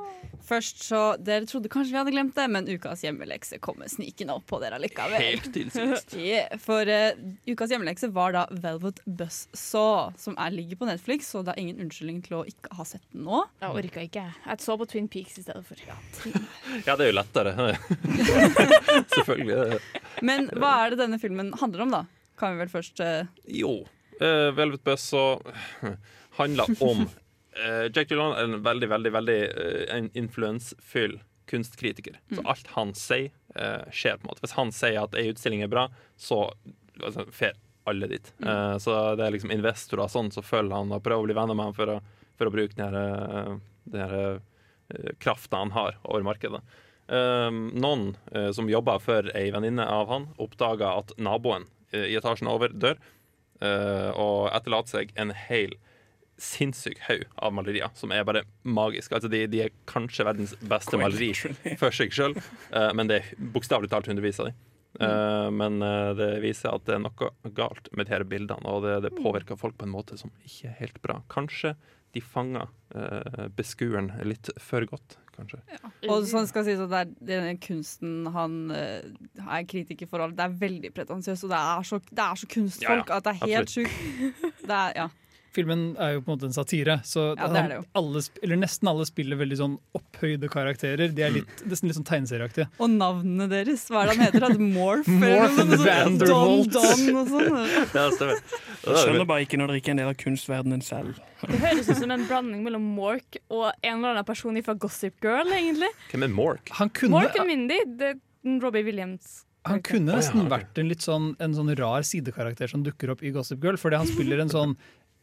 først så Dere trodde kanskje vi hadde glemt det, men ukas hjemmelekse kommer snikende opp på dere allikevel. Helt til sist. Ja, for uh, ukas hjemmelekse var da Velvet Buzzsaw, som er, ligger på Netflix, så det er ingen unnskyldning til å ikke ha sett den nå. Jeg orka ikke. Jeg så på Twin Peaks i stedet for. Ja, det er jo lettere. Selvfølgelig. Men hva er det denne filmen handler om, da? Kan vi vel først uh... Jo. Uh, Velvet Bus så handler om uh, Jack Dylan er en veldig, veldig, veldig uh, influensfull kunstkritiker. Så Mm. alt han sier, uh, skjer. på en måte Hvis han sier at ei utstilling er bra, så altså, fer alle dit. Mm. Uh, så det er liksom investorer sånn så følger han og prøver å bli venner med han for å, for å bruke den her, eh, den her eh, krafta han har over markedet. Um, noen uh, som jobba for ei venninne av han, oppdaga at naboen uh, i etasjen over dør, uh, og etterlater seg en hel sinnssyk haug av malerier, som er bare magiske. Altså, de, de er kanskje verdens beste maleri for seg sjøl, men det er bokstavelig talt hundrevis av dem. Uh, men uh, det viser at det er noe galt med de her bildene, og det, det påvirker folk på en måte som ikke er helt bra. Kanskje de fanger eh, beskueren litt for godt, kanskje. Og sånn skal sies at det er denne kunsten han eh, er kritiker for. Det er veldig pretensiøst, og det er så, det er så kunstfolk Ja, ja, at det er helt sjukt. Ja. Filmen er jo på en måte en satire, så Ja, det er det jo. alle, eller nesten alle spiller veldig sånn opphøyde karakterer. De er litt, nesten litt sånn tegneserieaktige. Og navnene deres, hva er det han heter? Morph? Morph eller noe? Vandervolt. Don, Don og sånn. Ja, stemmer. Jeg skjønner bare ikke når dere ikke er en del av kunstverdenen selv. Det høres ut som en blanding mellom Mork og en eller annen person fra Gossip Girl, egentlig. Hvem er Mork? Han kunne, Mork og Mindy. Det er Robbie Williams. han kunne nesten vært en litt sånn, en sånn rar sidekarakter som dukker opp i Gossip Girl, fordi han spiller en sånn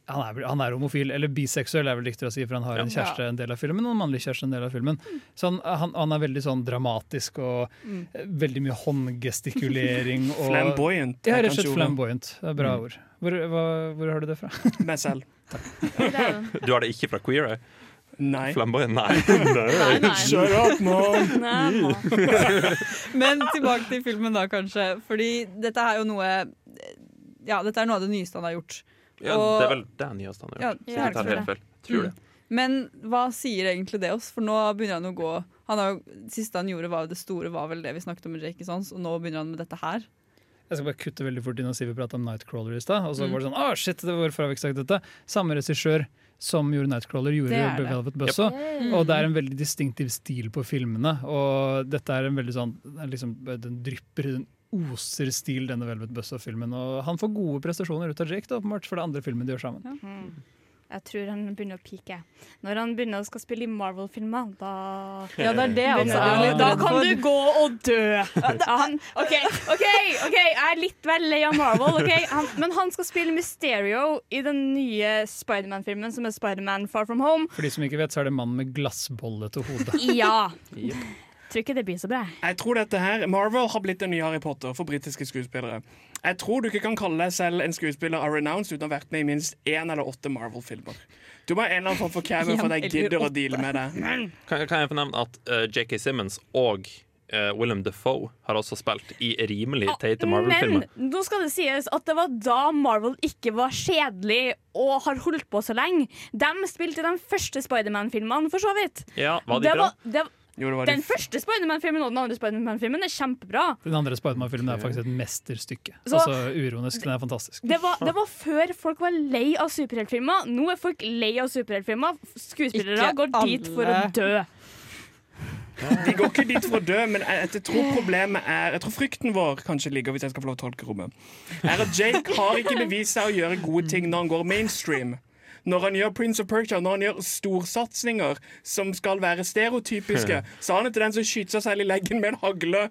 han er, han er homofil, eller biseksuell, er vel riktig å si, for han har en kjæreste en del av filmen, og en mannlig kjæreste en del av filmen. Så han, han, han er veldig sånn dramatisk og Mm. eh, veldig mye håndgestikulering. Og, Flamboyant, Ja, rett og slett flamboyant. Det er bra Mm. ord. Hvor, hva, hvor har du det fra? Meg selv. Du har det ikke fra Queer Eh? Nei. Flamboyant? Nei. Nei, nei. Shut up, mom! Men tilbake til filmen, da, kanskje. Fordi dette er jo noe Ja, dette er noe av det nyeste han har gjort. Ja, Og- det er vel det nyeste han har Ja, gjort. jeg tar tror helt feil. Tror det. Mm. Men hva sier egentlig det oss? For nå begynner han å gå han har siste han gjorde, var jo det store, var vel det vi snakket om med Jake Sons, og nå begynner han med dette her. Jeg skal bare kutte veldig fort inn og si vi prata om Nightcrawler i stad. Og så Mm. var det sånn, ah shit, det hvorfor har vi ikke sagt dette? Samme regissør som gjorde Nightcrawler, gjorde Det det. Velvet Buzzsaw. Yep. Og det er en veldig distinktiv stil på filmene. Og dette er en veldig sånn liksom, Den drypper, den oser stil, denne Velvet Buzzsaw-filmen. Og han får gode prestasjoner ut av Jake, da, åpenbart, for det er andre filmen de gjør sammen. Mm. Jeg tror han begynner å pike. Når han begynner å skal spille i Marvel-filmer, da Ja, det er det altså. litt Da kan du gå og dø! Han, OK, OK, ok, jeg er litt vel lei av Marvel, ok? han, men han skal spille Mysterio i den nye Spiderman-filmen, som er Spiderman Far From Home. For de som ikke vet, så er det mannen med glassbolle til hodet. Ja. Tror ikke det blir så bra. Jeg tror dette her Marvel har blitt en ny Harry Potter for britiske skuespillere. Jeg tror du ikke kan kalle deg selv en skuespiller av renounce uten å ha vært med i minst én eller åtte Marvel-filmer. Du må ha en eller annen form for cameo for at jeg gidder å deale med det. Kan, kan jeg få nevne at uh, J.K. Simmons og uh, Willem Defoe har også spilt i rimelig teite Marvel-filmer. Men nå skal det sies at det var da Marvel ikke var kjedelig og har holdt på så lenge. De spilte i de første Spiderman-filmene, for så vidt. Ja, var de Det bra? var- det- Jo, det var den de første Spiderman-filmen og den andre Spiderman-filmen er kjempebra. Den andre Spiderman-filmen er faktisk et mesterstykke. Så- altså Uronisk. den er fantastisk. Det var, det var før folk var lei av superheltfilmer. Nå er folk lei av superheltfilmer. Skuespillere Ikke går dit for å dø. De går ikke dit for å dø, men jeg, jeg tror problemet er Jeg tror frykten vår kanskje ligger hvis jeg skal få lov å tolke rommet, er at Jake har ikke bevist seg å gjøre gode ting når han går mainstream. Når han gjør Prince of Persia, når han gjør storsatsinger som skal være stereotypiske, så han en den som skyter skyte seg selv i leggen med en hagle.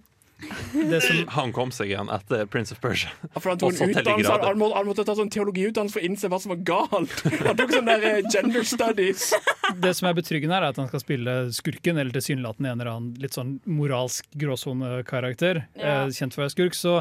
Han kom seg igjen etter Prince of Persia. For han, tok en utdannelse, han, han, må, han måtte ta sånn teologiutdannelse for å innse hva som var galt. Han tok sånn der eh, gender studies. Det som er betryggende, her er at han skal spille skurken, eller tilsynelatende en eller annen litt sånn moralsk gråsonekarakter, Ja. eh, kjent for å være skurk. Så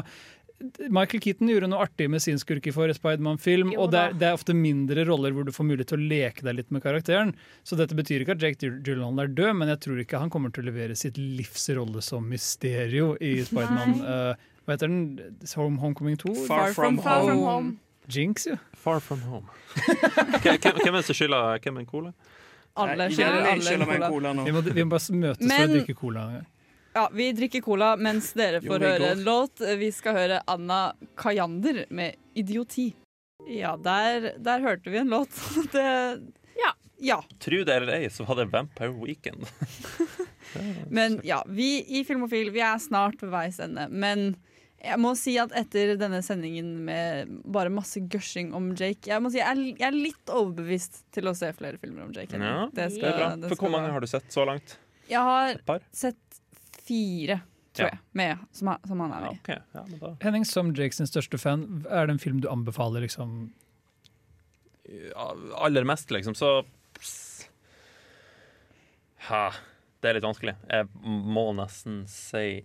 Michael Keaton gjorde noe artig med sin skurk i forrige Spiderman-film, og det er, det er ofte mindre roller hvor du får mulighet til å leke deg litt med karakteren. Så dette betyr ikke at Jake Gyllenhaal er død, men jeg tror ikke han kommer til å levere sitt livsrolle som Mysterio i Spiderman. Uh, hva heter den? Home, Homecoming 2? Far From Far from Home. home. Jinx, jo. Far from home. Hvem hvem er det som skylder hvem en cola? Alle skylder en cola. nå. Vi må, vi må bare møtes for å drikke cola. Ja, vi drikker cola mens dere får høre en låt. Vi skal høre Anna Kajander med 'Idioti'. Ja, der, der hørte vi en låt. Det Ja. Ja. Tru det eller ei, så var det Vampire Weekend. Men ja, vi i Filmofil vi er snart ved veis ende. Men jeg må si at etter denne sendingen med bare masse gushing om Jake Jeg må si jeg er, jeg er litt overbevist til å se flere filmer om Jake. Ja, Det det er bra. det For hvor mange har du sett så langt? Jeg har sett fire, tror Ja. jeg, med, som, han- som han er med i. ok. Ja, men da. Henning, som Jake sin største fan, er det en film du anbefaler? liksom? Ja, aller mest, liksom, så ha, Det er litt vanskelig. Jeg må nesten si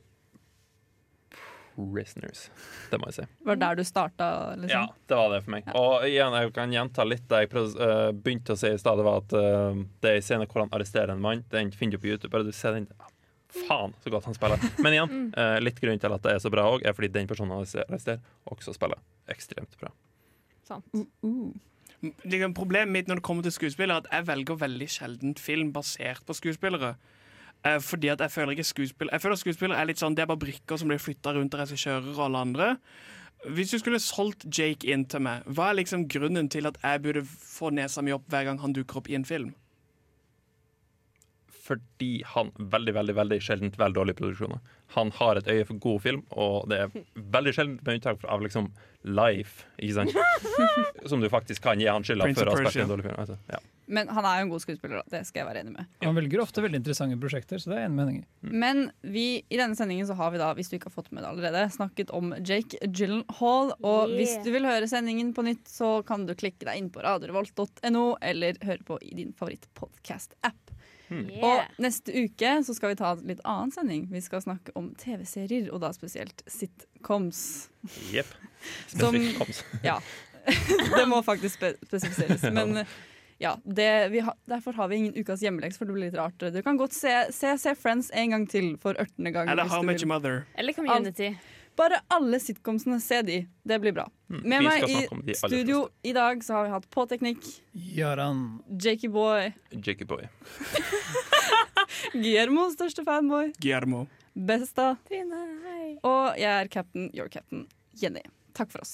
Prisoners. Det må jeg si. Var det der du starta, liksom? Ja, det var det for meg. Og igjen, jeg kan gjenta litt det jeg prøvde, eh, begynte å si i stad. Det var at eh, det er en scene hvor han arresterer en mann. Den finner du på YouTube. Bare du ser den Faen, så godt han spiller. Men igjen, eh, litt grunn til at det er så bra òg, er fordi den personen han arresterer, også spiller ekstremt bra. Sant. Liksom, problemet mitt når det kommer til skuespillere, er at jeg velger veldig sjelden film basert på skuespillere. Eh, fordi at jeg føler ikke skuespill Jeg føler at skuespillere er litt sånn Det er bare brikker som blir flytta rundt av regissører og alle andre. Hvis du skulle solgt Jake inn til meg, hva er liksom grunnen til at jeg burde få nesa mi opp hver gang han dukker opp i en film? Fordi han veldig, veldig, veldig sjeldent velger dårlige produksjoner. Han har et øye for god film, og det er veldig sjeldent med unntak av liksom Life, ikke sant? Som du faktisk kan gi han skylda for å ha spilt en dårlig film. Altså, ja. Men han er jo en god skuespiller, da. det skal jeg være enig med. Han velger ofte veldig interessante prosjekter, så det er jeg enig med Henning i. Men vi, i denne sendingen så har vi da, hvis du ikke har fått med det allerede, snakket om Jake Gyllenhaal. Og Yeah. hvis du vil høre sendingen på nytt, så kan du klikke deg inn på radiorevolt.no, eller høre på i din favoritt-podkast-app. Yeah. Og neste uke så skal vi ta en litt annen sending. Vi skal snakke om TV-serier, og da spesielt sitcoms. Jepp. Som- Spesifikt. Ja. det må faktisk spe spesifiseres. Men ja, det, vi ha, derfor har vi ingen ukas hjemmeleks, for det blir litt rart. Du kan godt se, se, se Friends en gang til for 18. gang. Eller How Much Mother? Eller Community. Bare alle sitcomsene, se de. Det blir bra. Mm, Med meg i studio i dag så har vi hatt Påteknikk. Teknikk, Jaran. Jakey Boy, Jakey Boy. Guillermo, største fanboy, Guillermo. Besta, Trine, hei. og jeg er cap'n, your captain, Jenny. Takk for oss.